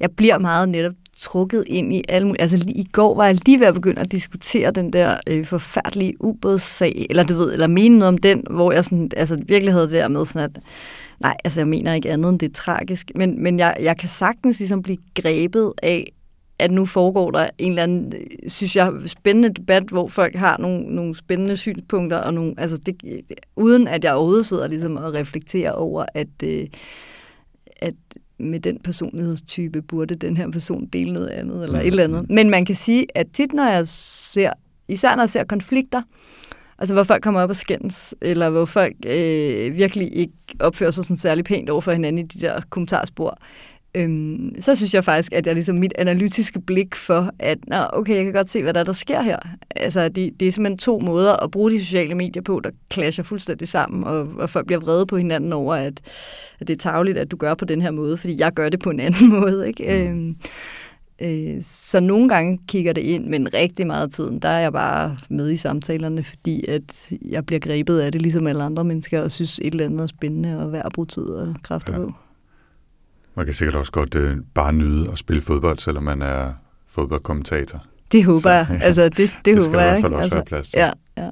jeg bliver meget netop trukket ind i alle mulige... Altså i går var jeg lige ved at begynde at diskutere den der øh, forfærdelige ubådssag, eller du ved, eller mene noget om den, hvor jeg sådan, altså virkelig havde det der med sådan at, nej, altså jeg mener ikke andet end det er tragisk, men, men jeg, jeg kan sagtens ligesom blive grebet af, at nu foregår der en eller anden, øh, synes jeg, spændende debat, hvor folk har nogle, nogle spændende synspunkter, og nogle, altså det, øh, uden at jeg overhovedet sidder ligesom og reflekterer over, at, øh, at med den personlighedstype burde den her person dele noget andet, eller mm. et eller andet. Men man kan sige, at tit når jeg ser, især når jeg ser konflikter, altså hvor folk kommer op og skændes, eller hvor folk øh, virkelig ikke opfører sig sådan særlig pænt over for hinanden i de der kommentarspor, øhm, så synes jeg faktisk, at jeg ligesom mit analytiske blik for, at Nå, okay, jeg kan godt se, hvad der, er, der sker her. Altså, det, det er simpelthen to måder at bruge de sociale medier på, der clasher fuldstændig sammen, og, og folk bliver vrede på hinanden over, at, at det er tageligt, at du gør på den her måde, fordi jeg gør det på en anden måde. Ikke? Mm. Øhm, øh, så nogle gange kigger det ind, men rigtig meget af tiden, der er jeg bare med i samtalerne, fordi at jeg bliver grebet af det, ligesom alle andre mennesker, og synes et eller andet er spændende og værd at bruge tid og kræfter ja. på. Man kan sikkert også godt øh, bare nyde at spille fodbold, selvom man er fodboldkommentator. Det håber Så, jeg. Altså, det, det, det håber jeg. Det skal i hvert fald også altså, være plads til. Ja, ja.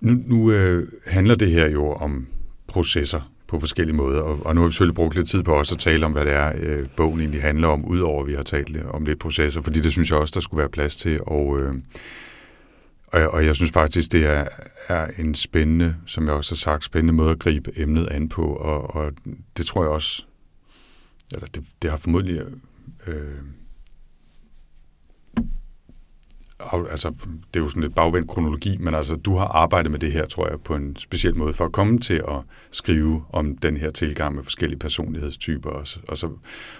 Nu, nu øh, handler det her jo om processer på forskellige måder, og, og nu har vi selvfølgelig brugt lidt tid på også at tale om, hvad det er, øh, bogen egentlig handler om, udover at vi har talt om lidt processer, fordi det synes jeg også, der skulle være plads til, og øh, og, og jeg synes faktisk, det er, er en spændende, som jeg også har sagt, spændende måde at gribe emnet an på, og, og det tror jeg også, eller det, det har formodentlig øh, altså, det er jo sådan lidt bagvendt kronologi, men altså, du har arbejdet med det her, tror jeg, på en speciel måde for at komme til at skrive om den her tilgang med forskellige personlighedstyper og, og, så,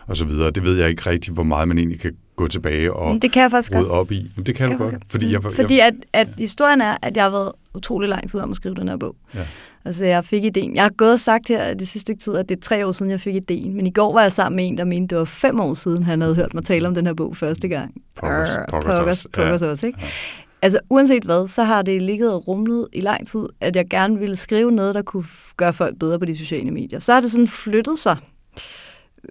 og så videre. Det ved jeg ikke rigtigt, hvor meget man egentlig kan gå tilbage og det kan jeg faktisk rode op i. Det kan, kan du godt. Fordi, jeg, fordi at, at historien er, at jeg har været utrolig lang tid om at skrive den her bog. Ja. Altså, jeg fik ideen. Jeg har gået og sagt her det sidste stykke tid, at det er tre år siden, jeg fik ideen. Men i går var jeg sammen med en, der mente, det var fem år siden, han havde hørt mig tale om den her bog første gang. Pokkers, pokkers, pokkers også, ikke? Ja. Altså, uanset hvad, så har det ligget og rumlet i lang tid, at jeg gerne ville skrive noget, der kunne gøre folk bedre på de sociale medier. Så har det sådan flyttet sig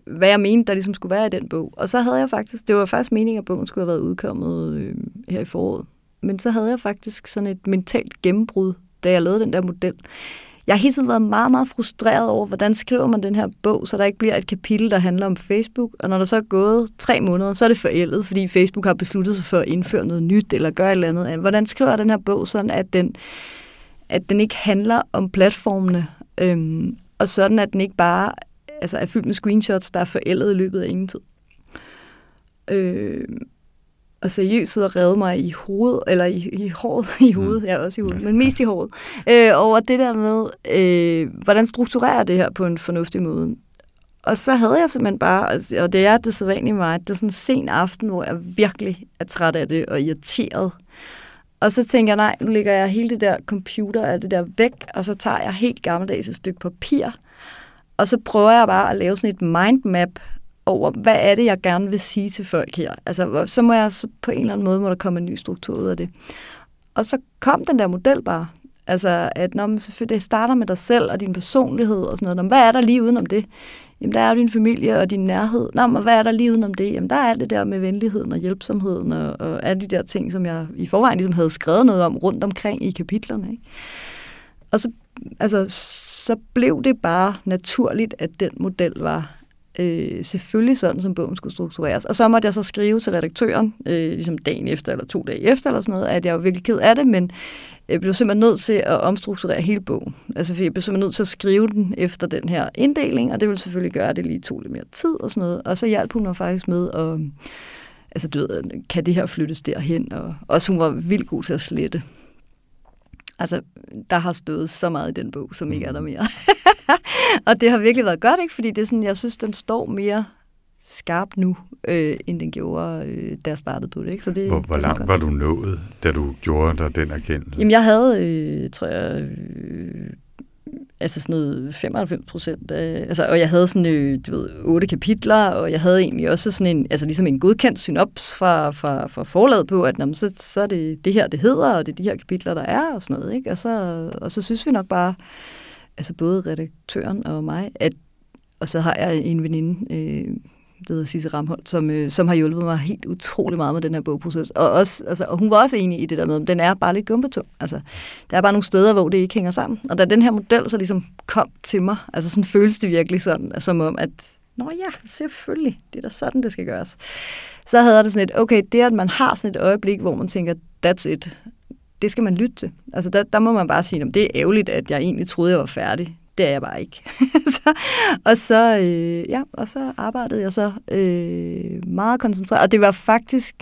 hvad jeg mente, der ligesom skulle være i den bog. Og så havde jeg faktisk, det var faktisk meningen, at bogen skulle have været udkommet øh, her i foråret. Men så havde jeg faktisk sådan et mentalt gennembrud, da jeg lavede den der model. Jeg har hele tiden været meget, meget frustreret over, hvordan skriver man den her bog, så der ikke bliver et kapitel, der handler om Facebook. Og når der så er gået tre måneder, så er det forældet, fordi Facebook har besluttet sig for at indføre noget nyt eller gøre et eller andet. Altså, hvordan skriver jeg den her bog, sådan at den, at den ikke handler om platformene, øhm, og sådan at den ikke bare altså er fyldt med screenshots, der er forældet i løbet af ingen tid. Øh, og seriøst sidder og redde mig i hovedet, eller i, i håret, i mm. hovedet, mm. ja, også i hovedet, men mest i håret, øh, over det der med, øh, hvordan strukturerer det her på en fornuftig måde. Og så havde jeg simpelthen bare, og det er det så vanlige mig, det er sådan en sen aften, hvor jeg virkelig er træt af det og irriteret. Og så tænker jeg, nej, nu lægger jeg hele det der computer og det der væk, og så tager jeg helt gammeldags et stykke papir, og så prøver jeg bare at lave sådan et mindmap over, hvad er det, jeg gerne vil sige til folk her. Altså, så må jeg så på en eller anden måde, må der komme en ny struktur ud af det. Og så kom den der model bare. Altså, at når man selvfølgelig det starter med dig selv og din personlighed og sådan noget. Nå, hvad er der lige udenom det? Jamen, der er jo din familie og din nærhed. Nå, men hvad er der lige udenom det? Jamen, der er alt det der med venligheden og hjælpsomheden og, og alle de der ting, som jeg i forvejen ligesom havde skrevet noget om rundt omkring i kapitlerne. Ikke? Og så, altså, så blev det bare naturligt, at den model var øh, selvfølgelig sådan, som bogen skulle struktureres. Og så måtte jeg så skrive til redaktøren, øh, ligesom dagen efter eller to dage efter eller sådan noget, at jeg var virkelig ked af det, men jeg blev simpelthen nødt til at omstrukturere hele bogen. Altså, for jeg blev simpelthen nødt til at skrive den efter den her inddeling, og det ville selvfølgelig gøre, at det lige tog lidt mere tid og sådan noget. Og så hjalp hun mig faktisk med at, altså du ved, kan det her flyttes derhen? Og også hun var vildt god til at slette. Altså, der har stået så meget i den bog, som ikke er der mm. mere. og det har virkelig været godt, ikke? Fordi det er sådan, jeg synes, den står mere skarp nu, øh, end den gjorde, øh, da jeg startede på det. Ikke? Så det hvor hvor langt var du nået, da du gjorde dig den erkendelse? Jamen, jeg havde, øh, tror jeg, øh, altså sådan noget 95 procent altså, og jeg havde sådan, øh, du ved, otte kapitler, og jeg havde egentlig også sådan en, altså ligesom en godkendt synops fra, fra, fra forlaget på, at jamen, så, så er det det her, det hedder, og det er de her kapitler, der er, og sådan noget, ikke? Og så, og så synes vi nok bare, altså både redaktøren og mig, at, og så har jeg en veninde, øh, det hedder Sisse Ramholdt, som, øh, som har hjulpet mig helt utrolig meget med den her bogproces. Og, også, altså, og hun var også enig i det der med, at den er bare lidt gumpetung. Altså, der er bare nogle steder, hvor det ikke hænger sammen. Og da den her model så ligesom kom til mig, altså sådan føles det virkelig sådan, som om, at Nå ja, selvfølgelig, det er da sådan, det skal gøres. Så havde jeg det sådan et, okay, det at man har sådan et øjeblik, hvor man tænker, that's it, det skal man lytte til. Altså der, der må man bare sige, at det er ærgerligt, at jeg egentlig troede, jeg var færdig det er jeg bare ikke. så, og, så, øh, ja, og så arbejdede jeg så øh, meget koncentreret, og det var faktisk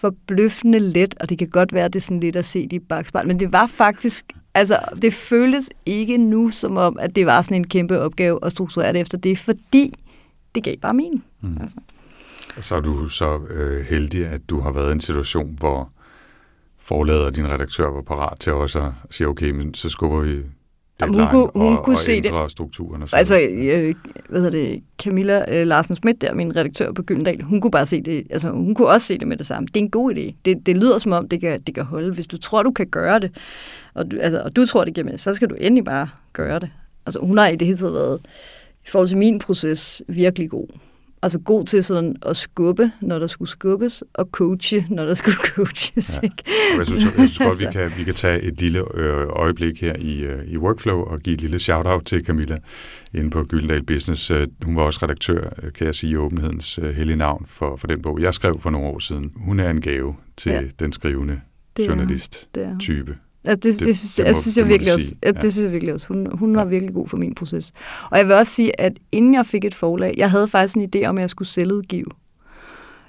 forbløffende let, og det kan godt være, at det er sådan lidt at se det i bagspejl, men det var faktisk, altså det føles ikke nu som om, at det var sådan en kæmpe opgave at strukturere det efter det, fordi det gav bare mening. Mm. Altså. Så er du så øh, heldig, at du har været i en situation, hvor forlader og din redaktør var parat til også at sige, okay, men så skubber vi deadline hun kunne, hun og, kunne og se ændre det. strukturen. Og altså, øh, hvad hedder det, Camilla øh, Larsen Schmidt der, min redaktør på Gyldendal, hun kunne bare se det, altså hun kunne også se det med det samme. Det er en god idé. Det, det lyder som om, det kan, det kan holde. Hvis du tror, du kan gøre det, og du, altså, og du tror, det giver med, så skal du endelig bare gøre det. Altså hun har i det hele taget været, i forhold til min proces, virkelig god altså god til sådan at skubbe, når der skulle skubbes, og coache, når der skulle coaches. Ja. Jeg synes, jeg synes godt, vi kan, vi kan tage et lille øh, øjeblik her i, øh, i Workflow og give et lille shout-out til Camilla inde på Gyldendal Business. Øh, hun var også redaktør, kan jeg sige, i åbenhedens hellige navn for, for den bog, jeg skrev for nogle år siden. Hun er en gave til ja. den skrivende journalist-type. Ja, det, det, det, synes, det, må, jeg, synes jeg virkelig også. Ja. Det synes jeg virkelig også. Hun, hun var virkelig god for min proces. Og jeg vil også sige, at inden jeg fik et forlag, jeg havde faktisk en idé om, at jeg skulle selvudgive.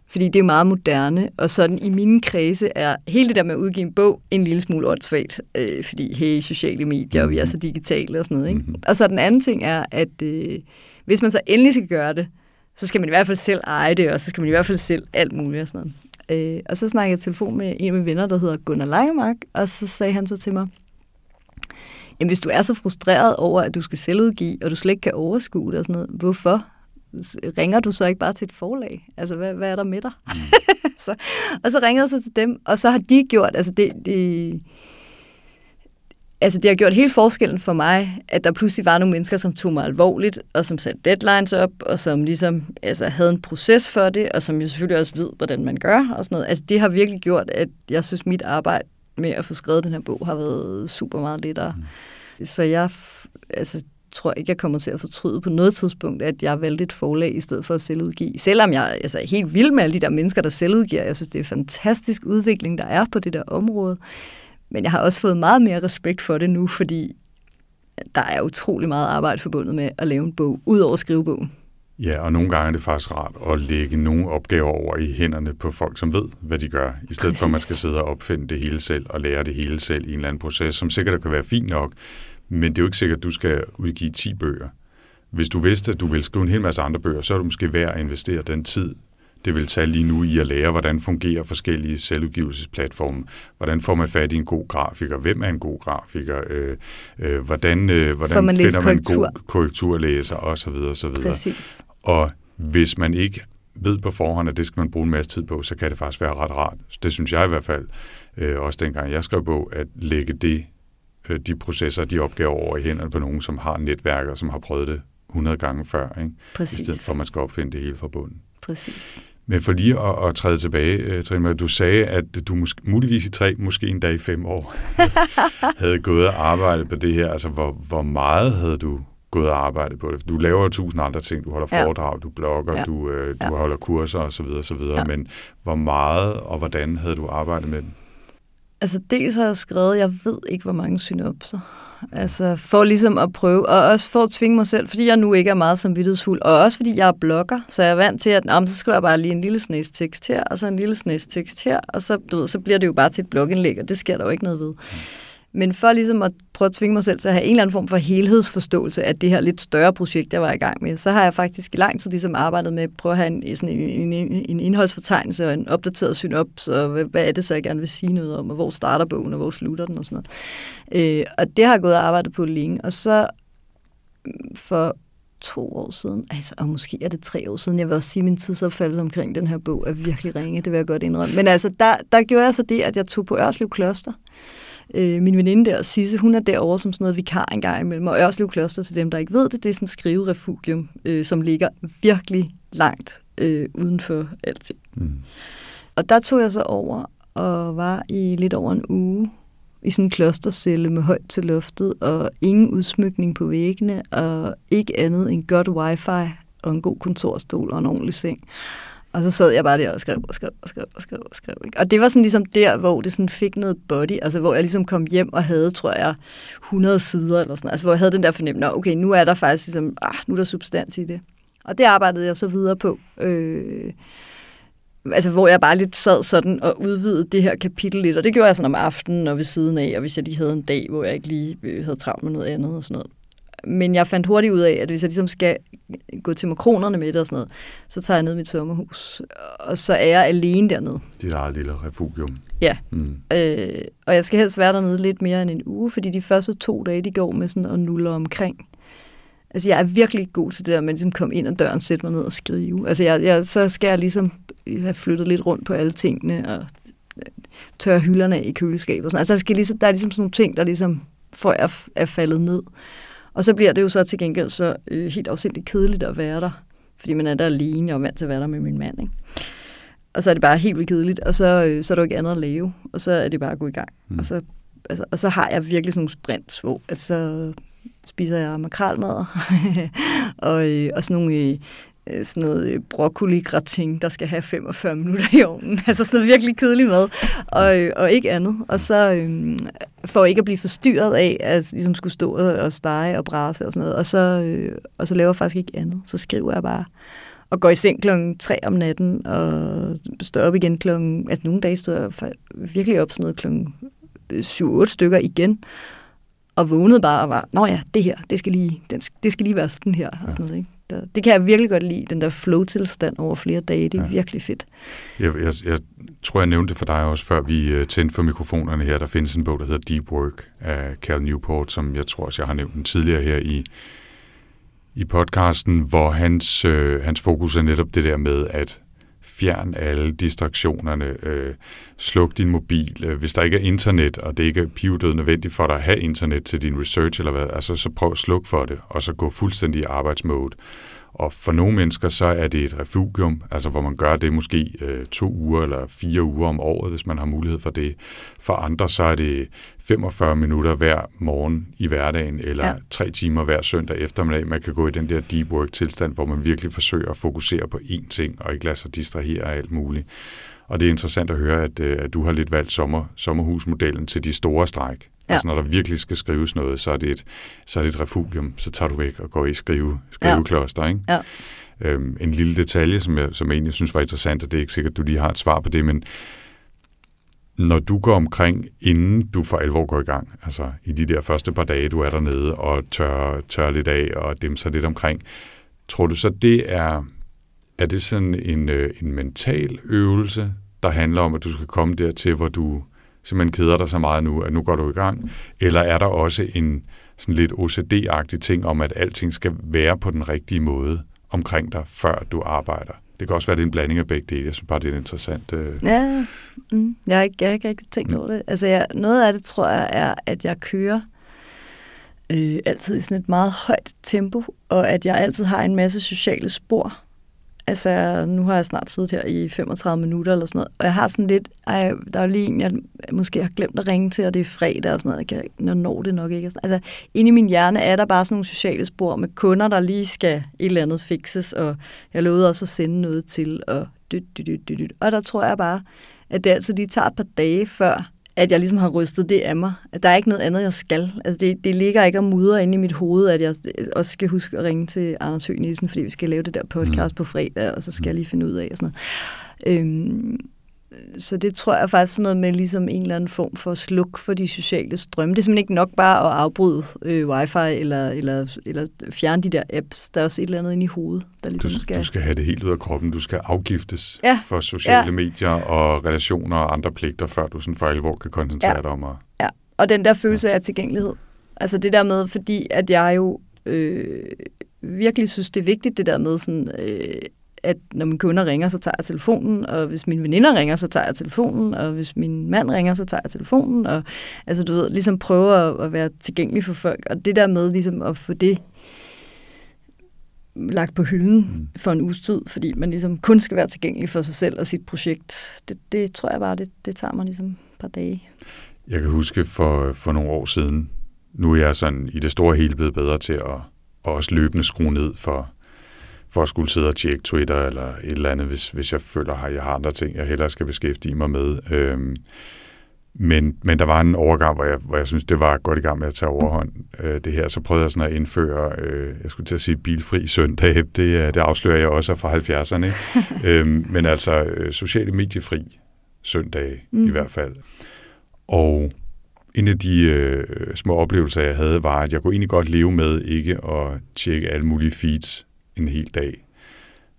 Fordi det er meget moderne, og sådan i mine kredse er hele det der med at udgive en bog en lille smule åndssvagt. Øh, fordi hey, sociale medier, og vi er så digitale og sådan noget. Ikke? Mm-hmm. Og så den anden ting er, at øh, hvis man så endelig skal gøre det, så skal man i hvert fald selv eje det, og så skal man i hvert fald selv alt muligt og sådan noget. Øh, og så snakkede jeg telefon med en af mine venner, der hedder Gunnar Lejemark, og så sagde han så til mig, jamen hvis du er så frustreret over, at du skal selvudgive, og du slet ikke kan overskue det og sådan noget, hvorfor ringer du så ikke bare til et forlag? Altså, hvad, hvad er der med dig? Mm. så, og så ringede jeg så til dem, og så har de gjort, altså det, det altså det har gjort hele forskellen for mig, at der pludselig var nogle mennesker, som tog mig alvorligt, og som satte deadlines op, og som ligesom altså, havde en proces for det, og som jo selvfølgelig også ved, hvordan man gør, og sådan noget. Altså det har virkelig gjort, at jeg synes, mit arbejde med at få skrevet den her bog har været super meget lettere. Mm. Så jeg altså, tror ikke, jeg kommer til at fortryde på noget tidspunkt, at jeg valgte et forlag i stedet for at selvudgive. Selvom jeg altså, er helt vild med alle de der mennesker, der selvudgiver. Jeg synes, det er en fantastisk udvikling, der er på det der område. Men jeg har også fået meget mere respekt for det nu, fordi der er utrolig meget arbejde forbundet med at lave en bog, ud over skrivebogen. Ja, og nogle gange er det faktisk rart at lægge nogle opgaver over i hænderne på folk, som ved, hvad de gør, i stedet for at man skal sidde og opfinde det hele selv og lære det hele selv i en eller anden proces, som sikkert kan være fint nok, men det er jo ikke sikkert, at du skal udgive 10 bøger. Hvis du vidste, at du vil skrive en hel masse andre bøger, så er det måske værd at investere den tid det vil tage lige nu i at lære, hvordan fungerer forskellige selvudgivelsesplatforme. Hvordan får man fat i en god grafiker? Hvem er en god grafiker? Øh, øh, hvordan øh, hvordan man finder man en god korrekturlæser? Og så videre, så videre. Præcis. Og hvis man ikke ved på forhånd, at det skal man bruge en masse tid på, så kan det faktisk være ret rart. Det synes jeg i hvert fald, øh, også dengang jeg skrev på, at lægge det, øh, de processer, de opgaver over i hænderne på nogen, som har netværker, som har prøvet det 100 gange før, ikke? Præcis. i stedet for at man skal opfinde det hele fra bunden. Præcis. Men for lige at, at træde tilbage, uh, Trine, du sagde, at du måske, muligvis i tre, måske endda i fem år, havde gået og arbejdet på det her. Altså, hvor, hvor meget havde du gået og arbejdet på det. Du laver tusind andre ting. Du holder foredrag, ja. du blogger, ja. du, øh, du ja. holder kurser osv. osv. Ja. Men hvor meget og hvordan havde du arbejdet med den? Altså dels har jeg skrevet, jeg ved ikke, hvor mange synopser. Altså for ligesom at prøve, og også for at tvinge mig selv, fordi jeg nu ikke er meget samvittighedsfuld, og også fordi jeg er blogger, så jeg er vant til, at om, så skriver jeg bare lige en lille snæs tekst her, og så en lille snæs tekst her, og så, du ved, så bliver det jo bare til et blogindlæg, og det sker der jo ikke noget ved. Men for ligesom at prøve at tvinge mig selv til at have en eller anden form for helhedsforståelse af det her lidt større projekt, jeg var i gang med, så har jeg faktisk i lang tid ligesom arbejdet med at prøve at have en, sådan en, en, en indholdsfortegnelse og en opdateret synops, og hvad, hvad er det så, jeg gerne vil sige noget om, og hvor starter bogen, og hvor slutter den og sådan noget. Øh, og det har jeg gået og arbejdet på længe. Og så for to år siden, altså, og måske er det tre år siden, jeg vil også sige, at min tidsopfattelse omkring den her bog er virkelig ringe, det vil jeg godt indrømme. Men altså, der, der gjorde jeg så det, at jeg tog på Ørslev Kloster, Øh, min veninde der, Sisse, hun er derovre som sådan noget vikar en gang imellem. Og Ørslev Kloster, til dem, der ikke ved det, det er sådan et skriverefugium, øh, som ligger virkelig langt øh, uden for alting. Mm. Og der tog jeg så over og var i lidt over en uge i sådan en klostercelle med højt til loftet, og ingen udsmykning på væggene, og ikke andet end godt wifi og en god kontorstol og en ordentlig seng. Og så sad jeg bare der og skrev og skrev og skrev og skrev og skrev. Ikke? Og det var sådan ligesom der, hvor det sådan fik noget body, altså hvor jeg ligesom kom hjem og havde, tror jeg, 100 sider eller sådan Altså hvor jeg havde den der fornemmelse, okay, nu er der faktisk ligesom, ah, nu er der substans i det. Og det arbejdede jeg så videre på. Øh, altså hvor jeg bare lidt sad sådan og udvidede det her kapitel lidt, og det gjorde jeg sådan om aftenen og ved siden af, og hvis jeg lige havde en dag, hvor jeg ikke lige øh, havde travlt med noget andet og sådan noget. Men jeg fandt hurtigt ud af, at hvis jeg ligesom skal gå til makronerne med det og sådan noget, så tager jeg ned i mit sommerhus, og så er jeg alene dernede. Dit eget lille refugium. Ja, mm. øh, og jeg skal helst være dernede lidt mere end en uge, fordi de første to dage, de går med sådan og nuller omkring. Altså, jeg er virkelig god til det der med at ligesom komme ind ad døren, sætte mig ned og skrive. Altså, jeg, jeg, så skal jeg ligesom have flyttet lidt rundt på alle tingene, og tørre hylderne af i køleskabet. Og sådan. Altså, der, skal ligesom, der er ligesom sådan nogle ting, der ligesom får er, er faldet ned. Og så bliver det jo så til gengæld så øh, helt afsindigt kedeligt at være der, fordi man er der alene, og vant til at være der med min mand. Ikke? Og så er det bare helt vildt kedeligt, og så, øh, så er der jo ikke andet at lave, og så er det bare at gå i gang. Mm. Og, så, altså, og så har jeg virkelig sådan nogle sprints, hvor altså, spiser jeg makralmad, og, øh, og sådan nogle øh, Øh, sådan noget øh, broccoli-gratin, der skal have 45 minutter i ovnen. Altså sådan noget virkelig kedelig mad, og, øh, og ikke andet. Og så øhm, for ikke at blive forstyrret af, at ligesom skulle stå og stege og brase og sådan noget. Og så, øh, og så laver jeg faktisk ikke andet. Så skriver jeg bare og går i seng klokken 3 om natten, og står op igen klokken... Altså nogle dage står jeg virkelig op sådan noget klokken 7-8 stykker igen, og vågnede bare og var, nå ja, det her, det skal lige, det skal lige være sådan her. Og sådan noget, ikke? Der, det kan jeg virkelig godt lide, den der flow-tilstand over flere dage. Det er ja. virkelig fedt. Jeg, jeg, jeg tror, jeg nævnte det for dig også, før vi uh, tændte for mikrofonerne her. Der findes en bog, der hedder Deep Work af Cal Newport, som jeg tror også, jeg har nævnt den tidligere her i, i podcasten, hvor hans, øh, hans fokus er netop det der med, at fjern alle distraktionerne, øh, sluk din mobil. Øh, hvis der ikke er internet, og det ikke er pivet nødvendigt for dig at have internet til din research eller hvad, altså så prøv at slukke for det, og så gå fuldstændig i arbejdsmode. Og for nogle mennesker, så er det et refugium, altså hvor man gør det måske øh, to uger eller fire uger om året, hvis man har mulighed for det. For andre, så er det 45 minutter hver morgen i hverdagen, eller ja. tre timer hver søndag eftermiddag. Man kan gå i den der deep work-tilstand, hvor man virkelig forsøger at fokusere på én ting, og ikke lade sig distrahere af alt muligt. Og det er interessant at høre, at, øh, at du har lidt valgt sommer, sommerhusmodellen til de store stræk. Ja. Altså når der virkelig skal skrives noget, så er, det et, så er det et refugium, så tager du væk og går i skrive, skrivekloster. Ikke? Ja. Øhm, en lille detalje, som jeg, som jeg egentlig synes var interessant, og det er ikke sikkert, at du lige har et svar på det, men når du går omkring, inden du for alvor går i gang, altså i de der første par dage, du er dernede og tør, tør lidt af og dem så lidt omkring, tror du så, det er, er det sådan en, øh, en mental øvelse, der handler om, at du skal komme dertil, hvor du simpelthen keder dig så meget nu, at nu går du i gang? Eller er der også en sådan lidt OCD-agtig ting om, at alting skal være på den rigtige måde omkring dig, før du arbejder? Det kan også være, at det er en blanding af begge dele. Jeg synes bare, det er interessant. Øh... Ja, mm, jeg, har ikke, jeg har ikke rigtig tænkt mm. over det. Altså, jeg, noget af det, tror jeg, er, at jeg kører øh, altid i sådan et meget højt tempo, og at jeg altid har en masse sociale spor Altså, nu har jeg snart siddet her i 35 minutter eller sådan noget, og jeg har sådan lidt, ej, der er lige en, jeg måske har glemt at ringe til, og det er fredag og sådan noget, jeg kan, når det nok ikke. Altså, inde i min hjerne er der bare sådan nogle sociale spor med kunder, der lige skal et eller andet fixes, og jeg lovede også at sende noget til, og dyt, dyt, dyt, dyt. Og der tror jeg bare, at det altså lige tager et par dage før, at jeg ligesom har rystet det af mig. At der er ikke noget andet, jeg skal. Altså det, det ligger ikke og mudder inde i mit hoved, at jeg også skal huske at ringe til Anders Høgh Nielsen, fordi vi skal lave det der podcast mm. på fredag, og så skal jeg lige finde ud af og sådan noget. Øhm, så det tror jeg faktisk sådan noget med ligesom en eller anden form for sluk for de sociale strømme. Det er simpelthen ikke nok bare at afbryde øh, wifi eller, eller, eller fjerne de der apps. Der er også et eller andet inde i hovedet, der ligesom du, skal... Du skal have det helt ud af kroppen. Du skal afgiftes ja. for sociale ja. medier og relationer og andre pligter, før du sådan for alvor kan koncentrere ja. dig om at... Ja, og den der følelse ja. af tilgængelighed. Altså det der med, fordi at jeg jo øh, virkelig synes, det er vigtigt, det der med sådan... Øh, at når mine kunder ringer, så tager jeg telefonen, og hvis mine veninder ringer, så tager jeg telefonen, og hvis min mand ringer, så tager jeg telefonen, og altså du ved, ligesom prøve at, at være tilgængelig for folk, og det der med ligesom at få det lagt på hylden mm. for en uges tid, fordi man ligesom kun skal være tilgængelig for sig selv og sit projekt, det, det tror jeg bare, det, det tager mig ligesom et par dage. Jeg kan huske for, for nogle år siden, nu er jeg sådan i det store hele blevet bedre til at, at også løbende skrue ned for, for at skulle sidde og tjekke Twitter eller et eller andet, hvis, hvis jeg føler, at jeg har andre ting, jeg hellere skal beskæftige mig med. Øhm, men, men der var en overgang, hvor jeg, hvor jeg synes, det var godt i gang med at tage overhånd øh, det her. Så prøvede jeg sådan at indføre, øh, jeg skulle til at sige bilfri søndag, det, det afslører jeg også fra 70'erne. øhm, men altså øh, sociale mediefri søndag mm. i hvert fald. Og en af de øh, små oplevelser, jeg havde, var, at jeg kunne egentlig godt leve med ikke at tjekke alle mulige feeds en hel dag.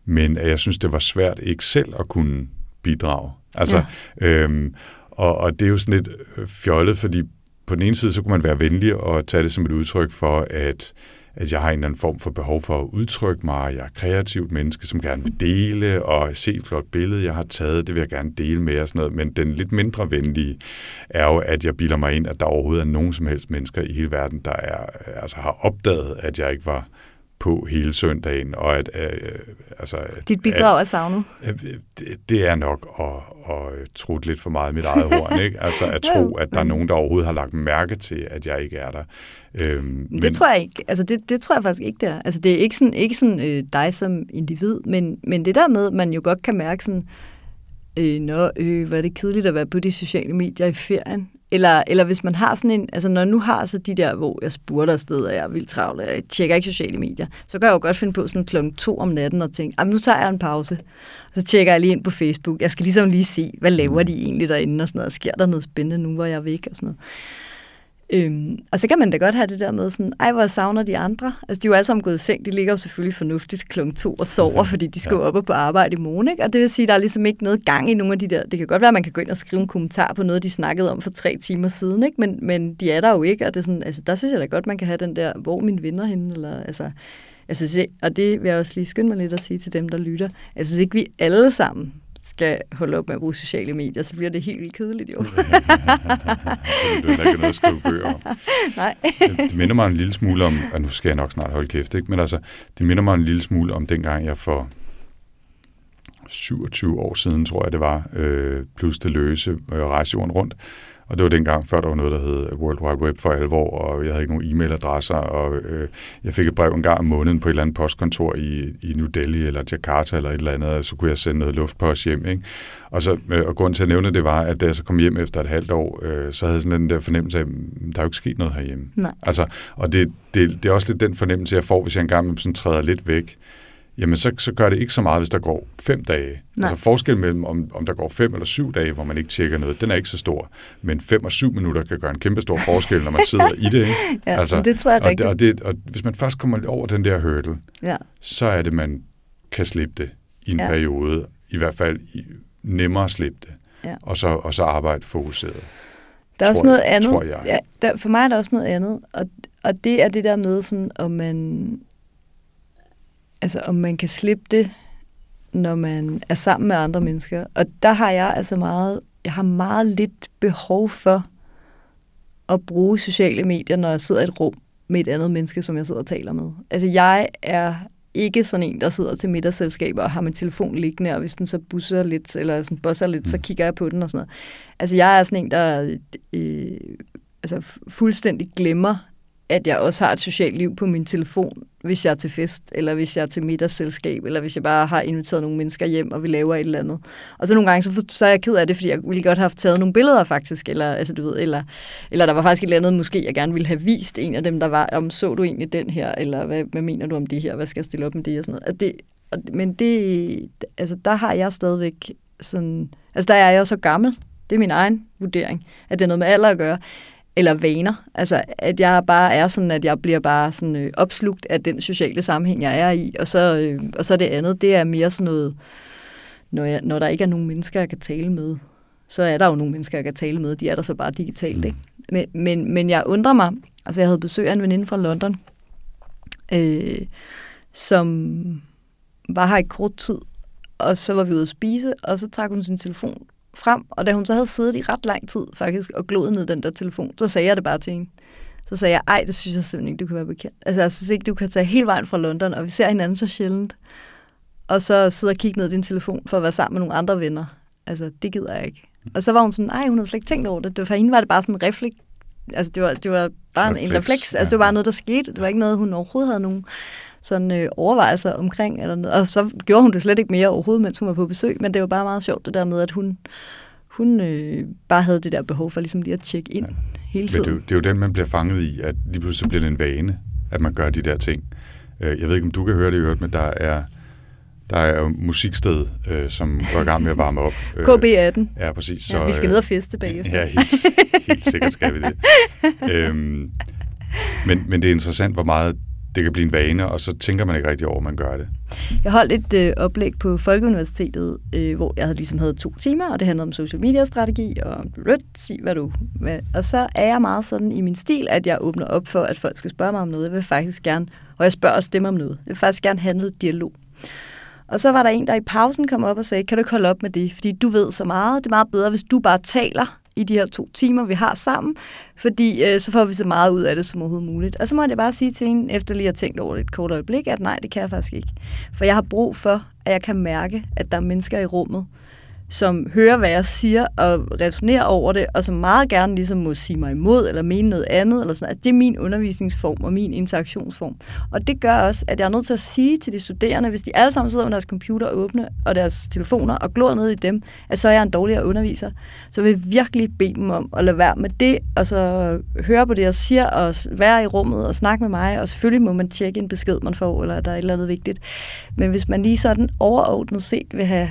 Men jeg synes, det var svært ikke selv at kunne bidrage. Altså, ja. øhm, og, og det er jo sådan lidt øh, fjollet, fordi på den ene side, så kunne man være venlig og tage det som et udtryk for, at, at jeg har en eller anden form for behov for at udtrykke mig. Jeg er kreativt menneske, som gerne vil dele, og se et flot billede, jeg har taget, det vil jeg gerne dele med og sådan noget. Men den lidt mindre venlige er jo, at jeg bilder mig ind, at der overhovedet er nogen som helst mennesker i hele verden, der er, altså har opdaget, at jeg ikke var på hele søndagen. Og at, øh, altså, Dit bidrag at, er savnet? Øh, det, det er nok at, at trutte lidt for meget mit eget horn. Ikke? Altså at tro, at der er nogen, der overhovedet har lagt mærke til, at jeg ikke er der. Øhm, det men, tror jeg ikke. Altså det, det tror jeg faktisk ikke, det er. Altså det er ikke sådan, ikke sådan øh, dig som individ, men, men det der med, man jo godt kan mærke sådan, øh, nå, øh, er det kedeligt at være på de sociale medier i ferien. Eller, eller hvis man har sådan en, altså når jeg nu har så de der, hvor jeg spurgte afsted, og jeg er vildt travl, og jeg tjekker ikke sociale medier, så kan jeg jo godt finde på sådan klokken to om natten og tænke, nu tager jeg en pause. Og så tjekker jeg lige ind på Facebook. Jeg skal ligesom lige se, hvad laver de egentlig derinde og sådan noget. Sker der noget spændende nu, hvor jeg er væk og sådan noget. Øhm, og så kan man da godt have det der med sådan, ej, hvor jeg savner de andre. Altså, de er jo alle sammen gået i seng. De ligger jo selvfølgelig fornuftigt klokken to og sover, fordi de skal ja. op og på arbejde i morgen. Ikke? Og det vil sige, der er ligesom ikke noget gang i nogle af de der... Det kan godt være, at man kan gå ind og skrive en kommentar på noget, de snakkede om for tre timer siden, ikke? Men, men de er der jo ikke, og det er sådan, altså, der synes jeg da godt, man kan have den der, hvor min venner henne, eller altså... Jeg synes, og det vil jeg også lige skynde mig lidt at sige til dem, der lytter. Jeg synes ikke, vi alle sammen skal holde op med at bruge sociale medier, så bliver det helt vildt kedeligt jo. det bliver ikke noget at skrive bøger om. Nej. det, det minder mig en lille smule om, og nu skal jeg nok snart holde kæft, ikke? men altså, det minder mig en lille smule om dengang jeg for 27 år siden, tror jeg det var, øh, plus det løse, øh, rejse jorden rundt, og det var dengang, før der var noget, der hed World Wide Web for alvor, og jeg havde ikke nogen e-mailadresser, og øh, jeg fik et brev en gang om måneden på et eller andet postkontor i, i New Delhi eller Jakarta eller et eller andet, og så kunne jeg sende noget luftpost hjem. Ikke? Og, så, øh, og grunden til at nævne det var, at da jeg så kom hjem efter et halvt år, øh, så havde jeg sådan den der fornemmelse af, at der er jo ikke sket noget herhjemme. Nej. Altså, og det, det, det er også lidt den fornemmelse, jeg får, hvis jeg engang sådan træder lidt væk jamen så, så gør det ikke så meget, hvis der går fem dage. Nej. Altså forskel mellem, om, om der går fem eller syv dage, hvor man ikke tjekker noget, den er ikke så stor. Men fem og syv minutter kan gøre en kæmpe stor forskel, når man sidder i det. Ikke? ja, altså, det tror jeg og, rigtigt. Og, det, og hvis man først kommer over den der hurdle, ja. så er det, man kan slippe det i en ja. periode. I hvert fald i, nemmere at slippe det. Ja. Og, så, og så arbejde fokuseret. Der er også noget jeg, andet. jeg. Ja, der, for mig er der også noget andet. Og, og det er det der med, sådan, om man altså om man kan slippe det, når man er sammen med andre mennesker. Og der har jeg altså meget, jeg har meget lidt behov for at bruge sociale medier, når jeg sidder i et rum med et andet menneske, som jeg sidder og taler med. Altså jeg er ikke sådan en, der sidder til middagsselskaber og har min telefon liggende, og hvis den så busser lidt, eller sådan bosser lidt, så mm. kigger jeg på den og sådan noget. Altså, jeg er sådan en, der øh, altså, fuldstændig glemmer, at jeg også har et socialt liv på min telefon, hvis jeg er til fest, eller hvis jeg er til middagsselskab, eller hvis jeg bare har inviteret nogle mennesker hjem, og vi laver et eller andet. Og så nogle gange, så, så er jeg ked af det, fordi jeg ville godt have taget nogle billeder faktisk, eller, altså, du ved, eller, eller der var faktisk et eller andet, måske jeg gerne ville have vist en af dem, der var, om så du egentlig den her, eller hvad, hvad mener du om det her, hvad skal jeg stille op med det, og sådan noget. det, og, men det, altså der har jeg stadigvæk sådan, altså der er jeg jo så gammel, det er min egen vurdering, at det er noget med alder at gøre, eller vaner. Altså, at jeg bare er sådan, at jeg bliver bare sådan øh, opslugt af den sociale sammenhæng, jeg er i. Og så, øh, og så det andet, det er mere sådan noget, når, jeg, når der ikke er nogen mennesker, jeg kan tale med, så er der jo nogle mennesker, jeg kan tale med. De er der så bare digitalt, mm. ikke? Men, men, men jeg undrer mig, altså jeg havde besøg af en veninde fra London, øh, som var her i kort tid, og så var vi ude at spise, og så trak hun sin telefon frem, og da hun så havde siddet i ret lang tid faktisk og glået ned den der telefon, så sagde jeg det bare til hende. Så sagde jeg, ej, det synes jeg simpelthen ikke, du kan være bekendt. Altså, jeg synes ikke, du kan tage hele vejen fra London, og vi ser hinanden så sjældent. Og så sidde og kigge ned i din telefon for at være sammen med nogle andre venner. Altså, det gider jeg ikke. Og så var hun sådan, nej, hun havde slet ikke tænkt over det. det for hende var det bare sådan en refleks. Altså, det var, det var bare refleks, en refleks. Altså, det var bare noget, der skete. Det var ikke noget, hun overhovedet havde nogen sådan øh, overvejelser omkring. Eller noget. Og så gjorde hun det slet ikke mere overhovedet, mens hun var på besøg, men det var bare meget sjovt det der med, at hun, hun øh, bare havde det der behov for ligesom lige at tjekke ind ja. hele tiden. Men det, er jo, det er jo den, man bliver fanget i, at lige pludselig bliver det en vane, at man gør de der ting. Øh, jeg ved ikke, om du kan høre det, men der er der er jo musiksted, øh, som går i gang med at varme op. Øh, KB18. Ja, præcis. Så, ja, vi skal ned og feste bagefter. Ja, helt, helt sikkert skal vi det. øhm, men, men det er interessant, hvor meget det kan blive en vane, og så tænker man ikke rigtig over, at man gør det. Jeg holdt et øh, oplæg på Folkeuniversitetet, øh, hvor jeg havde ligesom havde to timer, og det handlede om social media strategi, og rødt, sig hvad du hvad. Og så er jeg meget sådan i min stil, at jeg åbner op for, at folk skal spørge mig om noget. Jeg vil faktisk gerne, og jeg spørger også dem om noget. Jeg vil faktisk gerne have noget dialog. Og så var der en, der i pausen kom op og sagde, kan du ikke holde op med det? Fordi du ved så meget. Det er meget bedre, hvis du bare taler i de her to timer, vi har sammen, fordi øh, så får vi så meget ud af det som overhovedet muligt. Og så må jeg bare sige til hende, efter lige at have tænkt over det et kort øjeblik, at nej, det kan jeg faktisk ikke. For jeg har brug for, at jeg kan mærke, at der er mennesker i rummet, som hører, hvad jeg siger, og resonerer over det, og som meget gerne ligesom må sige mig imod, eller mene noget andet, eller sådan. Altså, det er min undervisningsform og min interaktionsform. Og det gør også, at jeg er nødt til at sige til de studerende, hvis de alle sammen sidder med deres computer åbne, og deres telefoner, og glor ned i dem, at så er jeg en dårligere underviser. Så vil jeg virkelig bede dem om at lade være med det, og så høre på det, jeg siger, og være i rummet og snakke med mig, og selvfølgelig må man tjekke en besked, man får, eller der er et eller andet vigtigt. Men hvis man lige sådan overordnet set vil have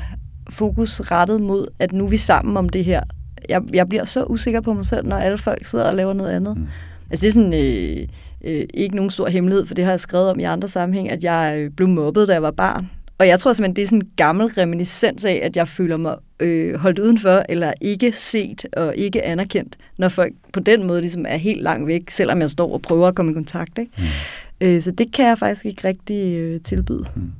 fokus rettet mod, at nu er vi sammen om det her. Jeg, jeg bliver så usikker på mig selv, når alle folk sidder og laver noget andet. Mm. Altså det er sådan øh, øh, ikke nogen stor hemmelighed, for det har jeg skrevet om i andre sammenhæng, at jeg øh, blev mobbet, da jeg var barn. Og jeg tror simpelthen, det er sådan en gammel reminiscens af, at jeg føler mig øh, holdt udenfor, eller ikke set og ikke anerkendt, når folk på den måde ligesom er helt langt væk, selvom jeg står og prøver at komme i kontakt. Ikke? Mm. Øh, så det kan jeg faktisk ikke rigtig øh, tilbyde. Mm.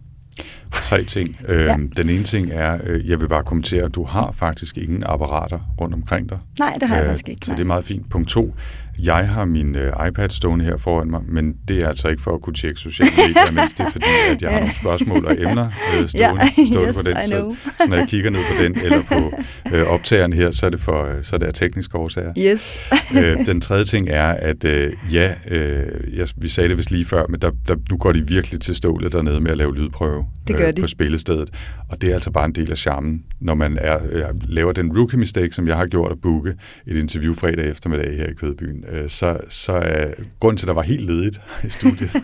Tre ting. Øh, ja. Den ene ting er, øh, jeg vil bare kommentere, at du har faktisk ingen apparater rundt omkring dig. Nej, det har jeg øh, faktisk ikke. Så det er meget fint. Punkt to. Jeg har min uh, iPad stående her foran mig, men det er altså ikke for at kunne tjekke sociale medier, mens det er fordi, at jeg har nogle spørgsmål og emner uh, stående, yeah, stående yes, på den. Så, så når jeg kigger ned på den eller på uh, optageren her, så er det for uh, så er det af tekniske årsager. Yes. uh, den tredje ting er, at uh, ja, uh, jeg, vi sagde det vist lige før, men der, der, nu går de virkelig til stålet dernede med at lave lydprøve det gør de. på spillestedet. Og det er altså bare en del af charmen, når man er, uh, laver den rookie mistake, som jeg har gjort at booke et interview fredag eftermiddag her i Kødbyen Øh, så, så er grund til, at der var helt ledigt i studiet,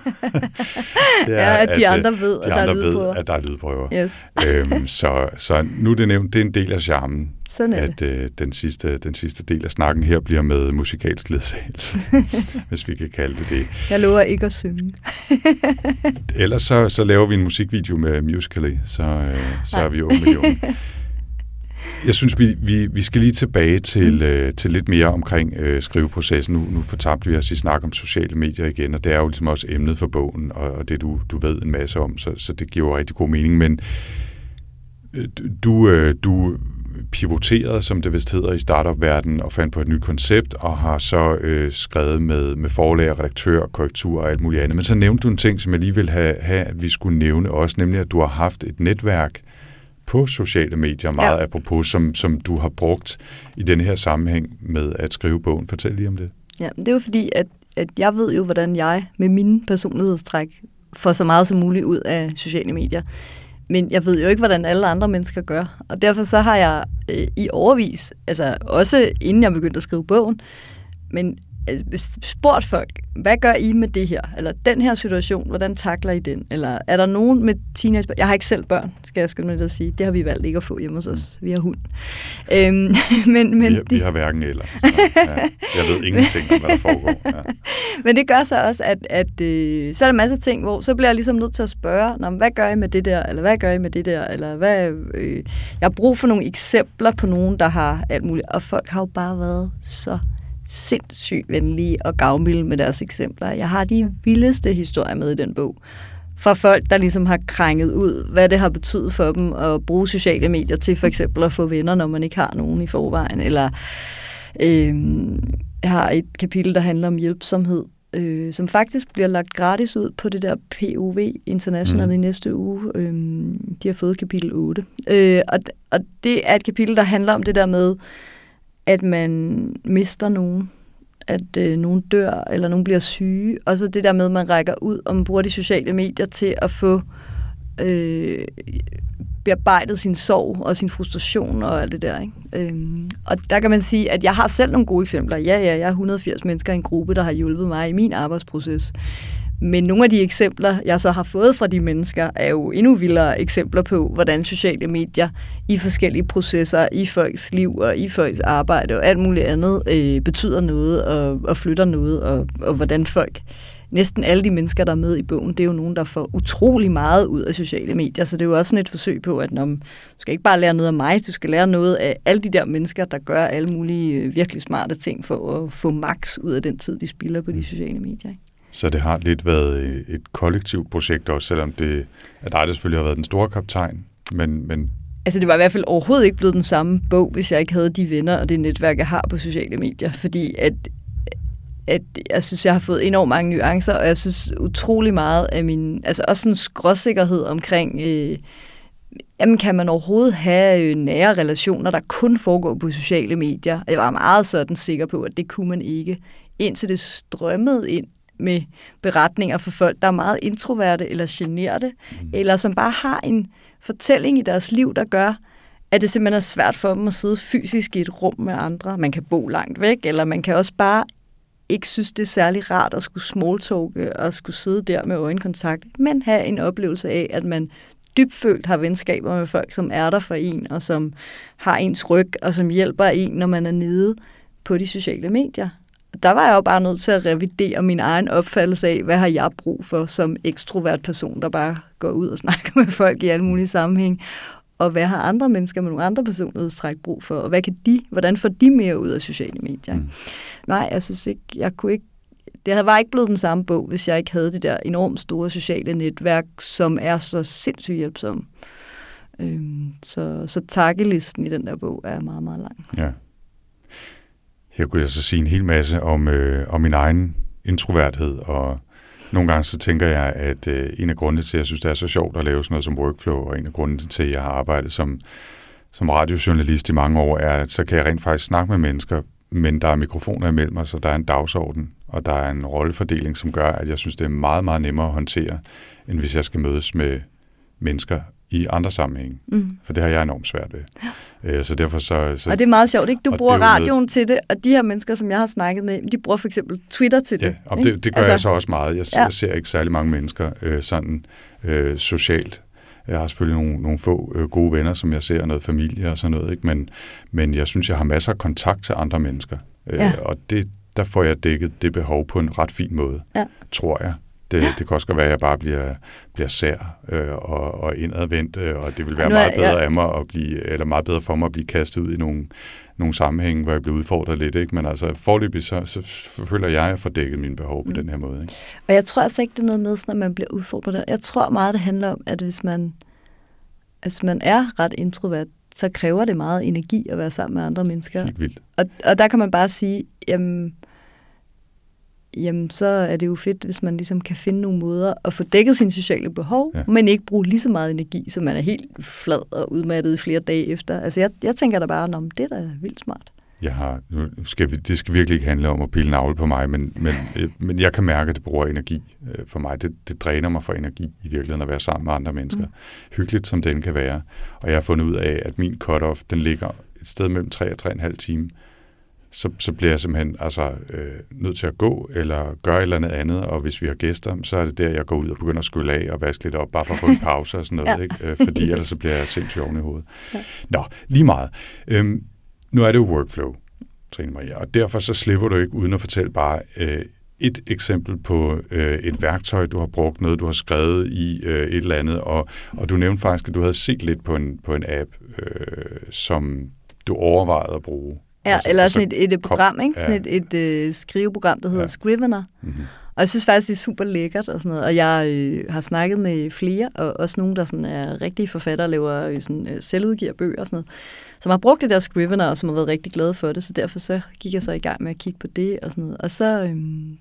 det er, ja, at de andre ved, de at, andre der er ved at der er lydprøver. Yes. øhm, så, så nu er det nævnt, det er en del af charmen, Sådan at øh, den, sidste, den sidste del af snakken her bliver med musikalsk ledsagelse, hvis vi kan kalde det det. Jeg lover ikke at synge. Ellers så, så laver vi en musikvideo med Musical.ly, så, øh, så er vi 8 millioner. Jeg synes, vi, vi, vi skal lige tilbage til, mm. øh, til lidt mere omkring øh, skriveprocessen. Nu, nu fortabte vi os i snak om sociale medier igen, og det er jo ligesom også emnet for bogen, og, og det du, du ved en masse om, så, så det giver jo rigtig god mening. Men øh, du, øh, du pivoteret, som det vist hedder i startup-verdenen, og fandt på et nyt koncept, og har så øh, skrevet med, med forlag, redaktør, korrektur og alt muligt andet. Men så nævnte du en ting, som jeg lige vil have, have, at vi skulle nævne også, nemlig at du har haft et netværk på sociale medier, meget ja. apropos, som, som du har brugt i den her sammenhæng med at skrive bogen. Fortæl lige om det. Ja, det er jo fordi, at, at jeg ved jo, hvordan jeg med mine personlighedstræk får så meget som muligt ud af sociale medier. Men jeg ved jo ikke, hvordan alle andre mennesker gør. Og derfor så har jeg øh, i overvis, altså også inden jeg begyndte at skrive bogen, men spurgt folk, hvad gør I med det her? Eller den her situation, hvordan takler I den? Eller er der nogen med teenage Jeg har ikke selv børn, skal jeg skynde mig at sige. Det har vi valgt ikke at få hjemme hos os. Vi har hund. Øhm, men, men vi, vi har hverken eller. Så, ja, jeg ved ingenting om, hvad der foregår. Ja. men det gør så også, at, at øh, så er der masser af ting, hvor så bliver jeg ligesom nødt til at spørge, Nå, hvad gør I med det der? Eller hvad gør I med det der? Eller hvad, øh, jeg har brug for nogle eksempler på nogen, der har alt muligt. Og folk har jo bare været så sindssygt venlige og gavmilde med deres eksempler. Jeg har de vildeste historier med i den bog. Fra folk, der ligesom har krænget ud, hvad det har betydet for dem at bruge sociale medier til for eksempel at få venner, når man ikke har nogen i forvejen. Eller øh, jeg har et kapitel, der handler om hjælpsomhed, øh, som faktisk bliver lagt gratis ud på det der POV International mm. i næste uge. Øh, de har fået kapitel 8. Øh, og, og det er et kapitel, der handler om det der med, at man mister nogen, at øh, nogen dør, eller nogen bliver syge, og så det der med, at man rækker ud, og man bruger de sociale medier til at få øh, bearbejdet sin sorg og sin frustration og alt det der. Ikke? Øhm, og der kan man sige, at jeg har selv nogle gode eksempler. Ja, ja, jeg er 180 mennesker i en gruppe, der har hjulpet mig i min arbejdsproces. Men nogle af de eksempler, jeg så har fået fra de mennesker, er jo endnu vildere eksempler på, hvordan sociale medier i forskellige processer, i folks liv og i folks arbejde og alt muligt andet, øh, betyder noget og, og flytter noget, og, og hvordan folk næsten alle de mennesker, der er med i bogen, det er jo nogen, der får utrolig meget ud af sociale medier, så det er jo også sådan et forsøg på, at når, du skal ikke bare lære noget af mig, du skal lære noget af alle de der mennesker, der gør alle mulige øh, virkelig smarte ting for at få max ud af den tid, de spilder på de sociale medier. Ikke? Så det har lidt været et kollektivt projekt også, selvom det, at dig der selvfølgelig har været den store kaptajn. Men, men Altså det var i hvert fald overhovedet ikke blevet den samme bog, hvis jeg ikke havde de venner og det netværk, jeg har på sociale medier. Fordi at, at jeg synes, jeg har fået enormt mange nuancer, og jeg synes utrolig meget af min... Altså også en skråsikkerhed omkring... Øh, jamen kan man overhovedet have øh, nære relationer, der kun foregår på sociale medier? Jeg var meget sådan sikker på, at det kunne man ikke, indtil det strømmede ind med beretninger for folk, der er meget introverte eller generte, mm. eller som bare har en fortælling i deres liv, der gør, at det simpelthen er svært for dem at sidde fysisk i et rum med andre. Man kan bo langt væk, eller man kan også bare ikke synes, det er særlig rart at skulle smalltalke og skulle sidde der med øjenkontakt, men have en oplevelse af, at man dybfølt har venskaber med folk, som er der for en, og som har ens ryg, og som hjælper en, når man er nede på de sociale medier der var jeg jo bare nødt til at revidere min egen opfattelse af, hvad har jeg brug for som ekstrovert person, der bare går ud og snakker med folk i alle mulige sammenhæng. Og hvad har andre mennesker med nogle andre personlighedstræk brug for? Og hvad kan de, hvordan får de mere ud af sociale medier? Mm. Nej, jeg synes ikke, jeg kunne ikke det var ikke blevet den samme bog, hvis jeg ikke havde det der enormt store sociale netværk, som er så sindssygt hjælpsomme. Øhm, så, så takkelisten i den der bog er meget, meget lang. Ja. Her kunne jeg så sige en hel masse om, øh, om min egen introverthed, og nogle gange så tænker jeg, at øh, en af grundene til, at jeg synes, det er så sjovt at lave sådan noget som workflow, og en af grundene til, at jeg har arbejdet som, som radiojournalist i mange år, er, at så kan jeg rent faktisk snakke med mennesker, men der er mikrofoner imellem os, så der er en dagsorden, og der er en rollefordeling, som gør, at jeg synes, det er meget, meget nemmere at håndtere, end hvis jeg skal mødes med mennesker i andre sammenhænge. Mm. For det har jeg enormt svært ved. Ja. Øh, så derfor så, så, og det er meget sjovt, ikke? Du bruger radioen noget... til det, og de her mennesker, som jeg har snakket med, de bruger for eksempel Twitter til det. Ja, det, det gør altså, jeg så også meget. Jeg, ja. jeg ser ikke særlig mange mennesker øh, sådan øh, socialt. Jeg har selvfølgelig nogle, nogle få øh, gode venner, som jeg ser, noget familie og sådan noget, ikke? Men, men jeg synes, jeg har masser af kontakt til andre mennesker. Øh, ja. Og det, der får jeg dækket det behov på en ret fin måde, ja. tror jeg. Det, ja. det kan også være, at jeg bare bliver, bliver sær øh, og, og indadvendt, øh, og det vil være er, meget bedre ja. af mig at blive, eller meget bedre for mig at blive kastet ud i nogle, nogle sammenhænge, hvor jeg bliver udfordret lidt. Ikke? Men altså forløbig, så, så føler jeg, at jeg får dækket mine behov på mm. den her måde. Ikke? Og jeg tror altså ikke, det er noget med, at man bliver udfordret. Jeg tror meget, det handler om, at hvis man, altså man er ret introvert, så kræver det meget energi at være sammen med andre mennesker. Helt vildt. Og, og der kan man bare sige, jamen, jamen så er det jo fedt, hvis man ligesom kan finde nogle måder at få dækket sine sociale behov, ja. men ikke bruge lige så meget energi, så man er helt flad og udmattet flere dage efter. Altså jeg, jeg tænker da bare, om det er da vildt smart. Jeg har, nu skal vi, det skal virkelig ikke handle om at pille navle på mig, men, men, øh, men jeg kan mærke, at det bruger energi øh, for mig. Det, det dræner mig for energi i virkeligheden at være sammen med andre mennesker. Mm. Hyggeligt som den kan være. Og jeg har fundet ud af, at min cut-off, den ligger et sted mellem 3 og 3,5 timer så, så bliver jeg simpelthen altså, øh, nødt til at gå eller gøre et eller andet andet, og hvis vi har gæster, så er det der, jeg går ud og begynder at skylle af og vaske lidt op, bare for at få en pause og sådan noget, ja. ikke? Øh, fordi ellers så bliver jeg sindssygt oven i hovedet. Ja. Nå, lige meget. Øhm, nu er det jo workflow, Trine Maria, og derfor så slipper du ikke uden at fortælle bare øh, et eksempel på øh, et værktøj, du har brugt, noget du har skrevet i øh, et eller andet, og, og du nævnte faktisk, at du havde set lidt på en, på en app, øh, som du overvejede at bruge. Ja, altså, eller sådan et, et program, ikke? Sådan ja. et, et uh, skriveprogram, der hedder ja. Scrivener. Mm-hmm. Og jeg synes faktisk, det er super lækkert og sådan noget. Og jeg øh, har snakket med flere, og også nogle, der sådan er rigtige forfattere, laver øh, sådan, øh, selvudgiver bøger og sådan noget, som har brugt det der Scrivener, og som har været rigtig glade for det. Så derfor så gik jeg så i gang med at kigge på det og sådan noget. Og så, øh,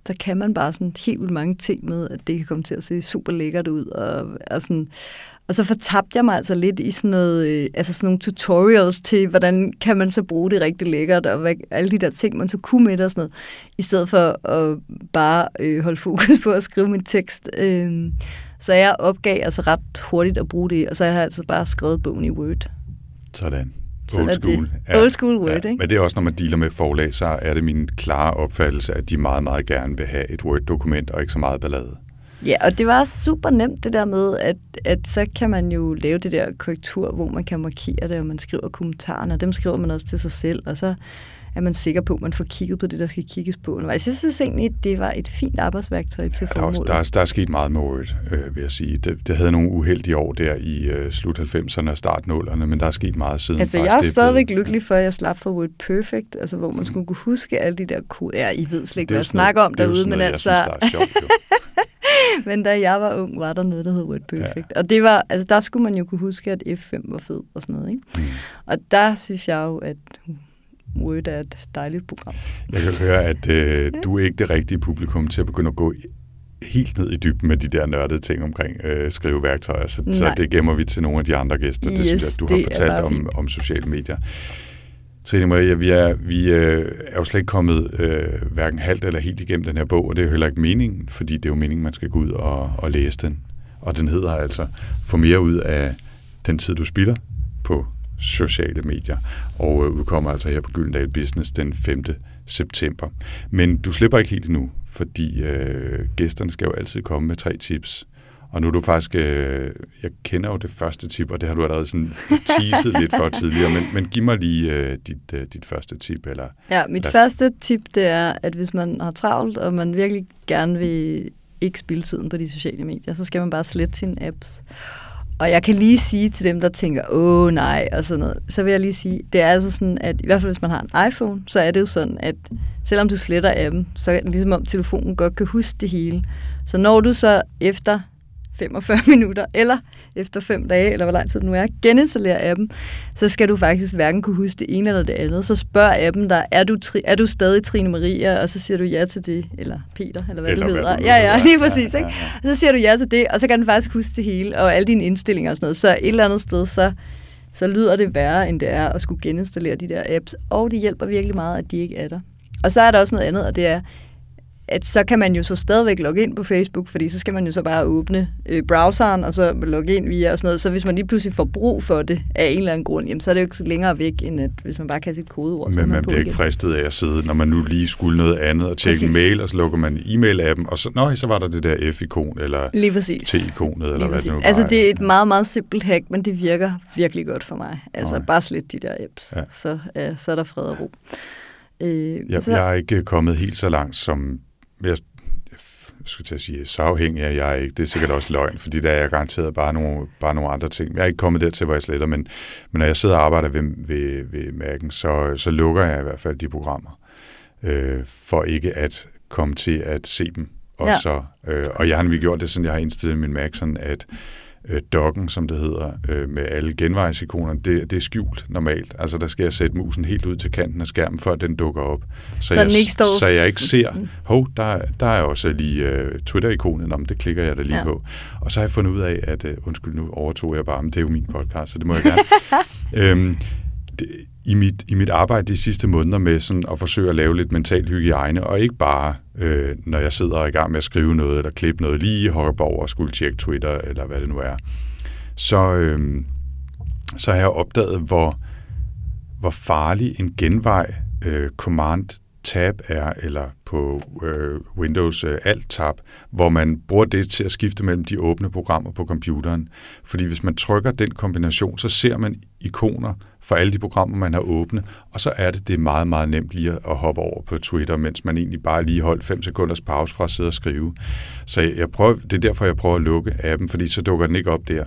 så kan man bare sådan helt vildt mange ting med, at det kan komme til at se super lækkert ud. Og, og sådan, og så fortabte jeg mig altså lidt i sådan, noget, øh, altså sådan nogle tutorials til, hvordan kan man så bruge det rigtig lækkert, og hvad, alle de der ting, man så kunne med det og sådan noget, i stedet for at bare øh, holde fokus på at skrive min tekst. Øh, så jeg opgav altså ret hurtigt at bruge det, og så har jeg altså bare skrevet bogen i Word. Sådan. Old school. Ja. Old school Word, ja. ikke? Men det er også, når man dealer med forlag, så er det min klare opfattelse, at de meget, meget gerne vil have et Word-dokument, og ikke så meget ballade. Ja, og det var super nemt det der med, at, at så kan man jo lave det der korrektur, hvor man kan markere det, og man skriver kommentarerne, og dem skriver man også til sig selv, og så er man sikker på, at man får kigget på det, der skal kigges på undervejs. Jeg synes egentlig, det var et fint arbejdsværktøj til formålet. Der, der, der er sket meget med Word, øh, vil jeg sige. Det, det havde nogle uheldige år der i øh, slut 90'erne og start 0'erne, men der er sket meget siden. Altså, jeg er stadigvæk blevet... lykkelig for, at jeg slap for Word Perfect, altså hvor man mm. skulle kunne huske alle de der koder. Ja, I ved slet ikke, hvad jeg snakker om derude, men altså... Jeg synes, der er sjovt, Men da jeg var ung, var der noget, der hed Word Perfect. Ja. Og det var, altså, der skulle man jo kunne huske, at F5 var fed og sådan noget. Ikke? Mm. Og der synes jeg jo, at Word er et dejligt program. Jeg kan høre, at øh, du er ikke det rigtige publikum til at begynde at gå helt ned i dybden med de der nørdede ting omkring øh, skriveværktøjer, så, så det gemmer vi til nogle af de andre gæster. Yes, det synes jeg, du har fortalt om, om sociale medier. Trine Maria, vi er, vi øh, er jo slet ikke kommet øh, hverken halvt eller helt igennem den her bog, og det er jo heller ikke meningen, fordi det er jo meningen, man skal gå ud og, og læse den. Og den hedder altså Få mere ud af den tid, du spilder på sociale medier, og øh, udkommer altså her på Gyldendal Business den 5. september. Men du slipper ikke helt endnu, fordi øh, gæsterne skal jo altid komme med tre tips og nu er du faktisk, øh, jeg kender jo det første tip, og det har du allerede sådan teaset lidt for tidligere, men, men giv mig lige øh, dit, øh, dit første tip. Eller, ja, mit lad... første tip, det er, at hvis man har travlt, og man virkelig gerne vil ikke spille tiden på de sociale medier, så skal man bare slette sine apps. Og jeg kan lige sige til dem, der tænker, åh nej, og sådan noget, så vil jeg lige sige, det er altså sådan, at i hvert fald hvis man har en iPhone, så er det jo sådan, at selvom du sletter appen, så er det ligesom om telefonen godt kan huske det hele. Så når du så efter 45 minutter, eller efter 5 dage, eller hvor lang tid det nu er, geninstallere appen, så skal du faktisk hverken kunne huske det ene eller det andet. Så spørg appen dig, er du, tri- er du stadig Trine Maria? Og så siger du ja til det, eller Peter, eller hvad eller det hedder. Hvad ja, ja, lige præcis. Ja, ja, ja. Ikke? Og så siger du ja til det, og så kan den faktisk huske det hele, og alle dine indstillinger og sådan noget. Så et eller andet sted, så, så lyder det værre, end det er at skulle geninstallere de der apps. Og det hjælper virkelig meget, at de ikke er der. Og så er der også noget andet, og det er, at så kan man jo så stadigvæk logge ind på Facebook, fordi så skal man jo så bare åbne øh, browseren, og så logge ind via og sådan noget. Så hvis man lige pludselig får brug for det af en eller anden grund, jamen, så er det jo ikke så længere væk, end at hvis man bare kan sit kodeord. Men man, man bliver ikke fristet af at sidde, når man nu lige skulle noget andet, og tjekke en mail, og så lukker man e-mail-appen, og så, nøj, så var der det der F-ikon, eller T-ikonet, eller lige hvad det nu var. Altså det er et meget, meget simpelt hack, men det virker virkelig godt for mig. Altså okay. bare slet de der apps, ja. så, ja, så er der fred og ro. Øh, ja, så... Jeg er ikke kommet helt så langt, som jeg, jeg skulle til at sige, så afhængig er jeg ikke. Det er sikkert også løgn, fordi der er jeg garanteret bare nogle, bare nogle andre ting. Jeg er ikke kommet dertil, hvor jeg sletter, men, men når jeg sidder og arbejder ved, ved, ved mærken, så, så lukker jeg i hvert fald de programmer, øh, for ikke at komme til at se dem. Og, ja. så, øh, og jeg har nemlig gjort det sådan, jeg har indstillet min Mac sådan, at øh, dokken, som det hedder, øh, med alle genvejsikoner, det, det er skjult normalt. Altså der skal jeg sætte musen helt ud til kanten af skærmen, før den dukker op. Så, så, jeg, ikke står... så jeg ikke ser, hov, der, der er også lige øh, Twitter-ikonet, om det klikker jeg da lige ja. på. Og så har jeg fundet ud af, at, øh, undskyld, nu overtog jeg bare, men det er jo min podcast, så det må jeg gerne. øhm, det, i mit, i mit arbejde de sidste måneder med sådan at forsøge at lave lidt mental hygiejne, og ikke bare, øh, når jeg sidder i gang med at skrive noget, eller klippe noget, lige hoppe over og skulle tjekke Twitter, eller hvad det nu er, så, øh, så har jeg opdaget, hvor, hvor farlig en genvej øh, command tab er, eller på øh, Windows øh, Alt-tab, hvor man bruger det til at skifte mellem de åbne programmer på computeren. Fordi hvis man trykker den kombination, så ser man ikoner for alle de programmer, man har åbne, og så er det det er meget, meget nemt lige at hoppe over på Twitter, mens man egentlig bare lige holdt 5 sekunders pause fra at sidde og skrive. Så jeg prøver, det er derfor, jeg prøver at lukke appen, fordi så dukker den ikke op der,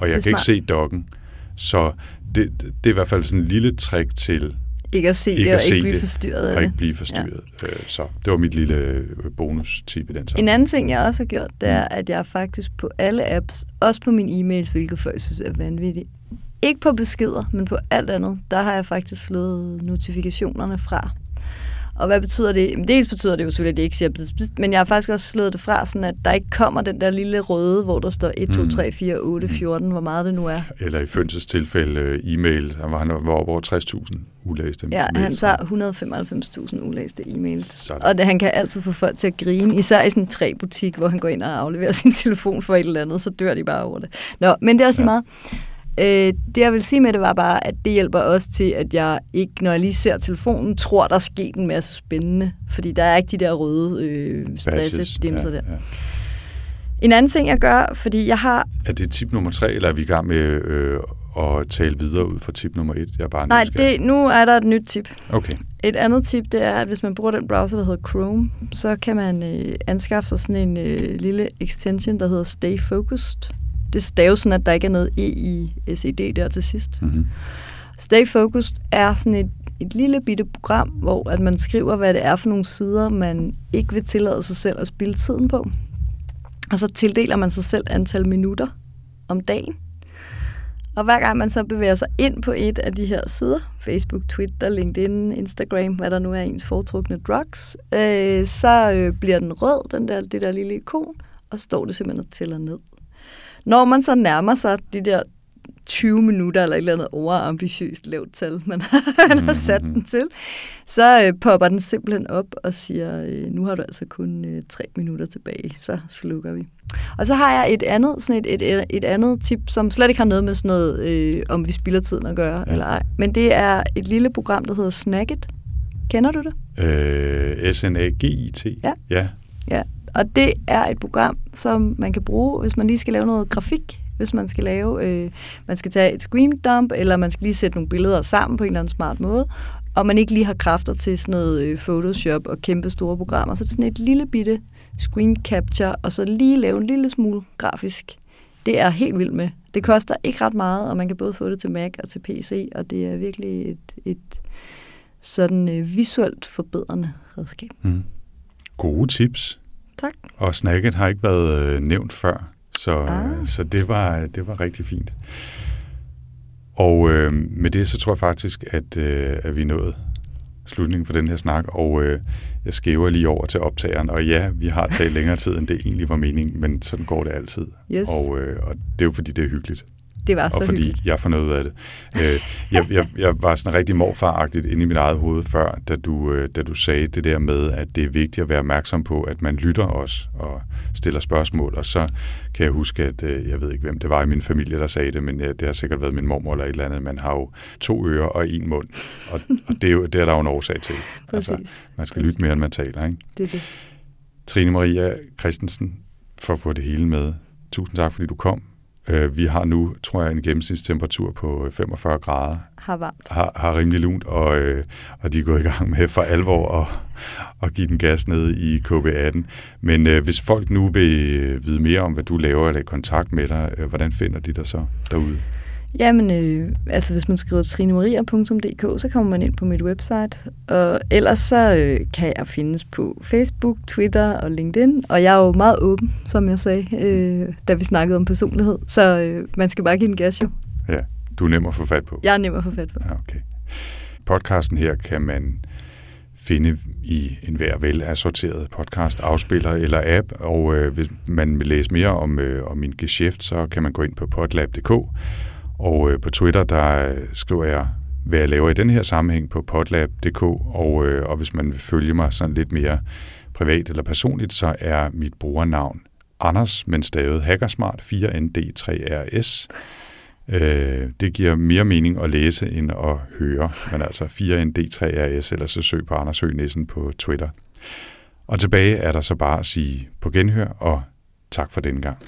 og jeg kan ikke se dokken. Så det, det er i hvert fald sådan en lille trick til ikke at se ikke det, og ikke blive forstyrret af det. ikke blive forstyrret. Ja. Øh, så det var mit lille øh, bonus-tip i den sammenhæng. En anden ting, jeg også har gjort, det er, mm. at jeg faktisk på alle apps, også på min e-mails, hvilket jeg synes er vanvittigt, ikke på beskeder, men på alt andet, der har jeg faktisk slået notifikationerne fra. Og hvad betyder det? Jamen, dels betyder det jo selvfølgelig, at det ikke siger men jeg har faktisk også slået det fra, sådan at der ikke kommer den der lille røde, hvor der står 1, 2, 3, 4, 8, 14, hvor meget det nu er. Eller i Fønses tilfælde uh, e-mail, han var, han var over 60.000 ulæste Ja, mails. han tager 195.000 ulæste e-mails. Sådan. Og det, han kan altid få folk til at grine, især i sådan en træ-butik, hvor han går ind og afleverer sin telefon for et eller andet, så dør de bare over det. Nå, men det er også ja. meget. Øh, det jeg vil sige med det var bare, at det hjælper også til, at jeg ikke, når jeg lige ser telefonen, tror, der er sket en masse spændende. Fordi der er ikke de der røde øh, stressedimser ja, der. Ja. En anden ting, jeg gør, fordi jeg har... Er det tip nummer tre, eller er vi i gang med øh, at tale videre ud fra tip nummer et? Jeg er bare Nej, det, nu er der et nyt tip. Okay. Et andet tip, det er, at hvis man bruger den browser, der hedder Chrome, så kan man øh, anskaffe sig sådan en øh, lille extension, der hedder Stay Focused det staves sådan, at der ikke er noget E i SED der til sidst. Mm-hmm. Stay Focused er sådan et, et lille bitte program, hvor at man skriver, hvad det er for nogle sider, man ikke vil tillade sig selv at spille tiden på. Og så tildeler man sig selv antal minutter om dagen. Og hver gang man så bevæger sig ind på et af de her sider, Facebook, Twitter, LinkedIn, Instagram, hvad der nu er ens foretrukne drugs, øh, så øh, bliver den rød, den der, det der lille ikon, og står det simpelthen og tæller ned. Når man så nærmer sig de der 20 minutter eller et eller andet overambitiøst lavt tal, man har, har sat den til, så øh, popper den simpelthen op og siger, øh, nu har du altså kun øh, 3 minutter tilbage, så slukker vi. Og så har jeg et andet, sådan et, et, et andet tip, som slet ikke har noget med sådan noget, øh, om vi spilder tiden at gøre, ja. eller ej. Men det er et lille program, der hedder Snagit. Kender du det? Øh, S-N-A-G-I-T? Ja. ja. Ja, og det er et program, som man kan bruge, hvis man lige skal lave noget grafik, hvis man skal lave, øh, man skal tage et screen dump, eller man skal lige sætte nogle billeder sammen på en eller anden smart måde, og man ikke lige har kræfter til sådan noget øh, Photoshop og kæmpe store programmer, så det er sådan et lille bitte screen capture, og så lige lave en lille smule grafisk. Det er helt vildt med. Det koster ikke ret meget, og man kan både få det til Mac og til PC, og det er virkelig et, et sådan øh, visuelt forbedrende redskab. Mm. Gode tips. Tak. Og snacket har ikke været øh, nævnt før, så, ah. så det, var, det var rigtig fint. Og øh, med det, så tror jeg faktisk, at, øh, at vi er nået slutningen for den her snak, og øh, jeg skæver lige over til optageren, og ja, vi har talt længere tid, end det egentlig var meningen, men sådan går det altid. Yes. Og, øh, og det er jo, fordi det er hyggeligt. Det var så og fordi hyggeligt. jeg får noget af det. Øh, jeg, jeg, jeg var sådan rigtig morfaragtigt inde i mit eget hoved før, da du, øh, da du sagde det der med, at det er vigtigt at være opmærksom på, at man lytter os og stiller spørgsmål. Og så kan jeg huske, at øh, jeg ved ikke, hvem det var i min familie, der sagde det, men det har sikkert været min mormor eller et eller andet. Man har jo to ører og en mund, og, og det, er jo, det er der jo en årsag til. Altså, man skal lytte mere, end man taler. Ikke? Det er det. Trine Maria Christensen, for at få det hele med. Tusind tak, fordi du kom. Øh, vi har nu, tror jeg, en gennemsnitstemperatur på 45 øh, grader. Har varmt. Har, har rimelig lunt, og, øh, og de er gået i gang med for alvor at, at give den gas ned i KB18. Men øh, hvis folk nu vil vide mere om, hvad du laver, eller i kontakt med dig, øh, hvordan finder de dig så derude? Jamen, øh, altså hvis man skriver trinemaria.dk, så kommer man ind på mit website. Og ellers så øh, kan jeg findes på Facebook, Twitter og LinkedIn. Og jeg er jo meget åben, som jeg sagde, øh, da vi snakkede om personlighed. Så øh, man skal bare give en gas jo. Ja, du er nem at få fat på. Jeg er nem at få fat på. Ja, okay. Podcasten her kan man finde i en hver velassorteret podcast, afspiller eller app, og øh, hvis man vil læse mere om, øh, om min geschæft, så kan man gå ind på podlab.dk, og øh, på Twitter, der øh, skriver jeg, hvad jeg laver i den her sammenhæng på podlab.dk, og, øh, og hvis man vil følge mig sådan lidt mere privat eller personligt, så er mit brugernavn Anders, men stavet Hackersmart 4ND3RS. Øh, det giver mere mening at læse end at høre, men altså 4ND3RS, eller så søg på Anders Høgh Nissen på Twitter. Og tilbage er der så bare at sige på genhør, og tak for denne gang.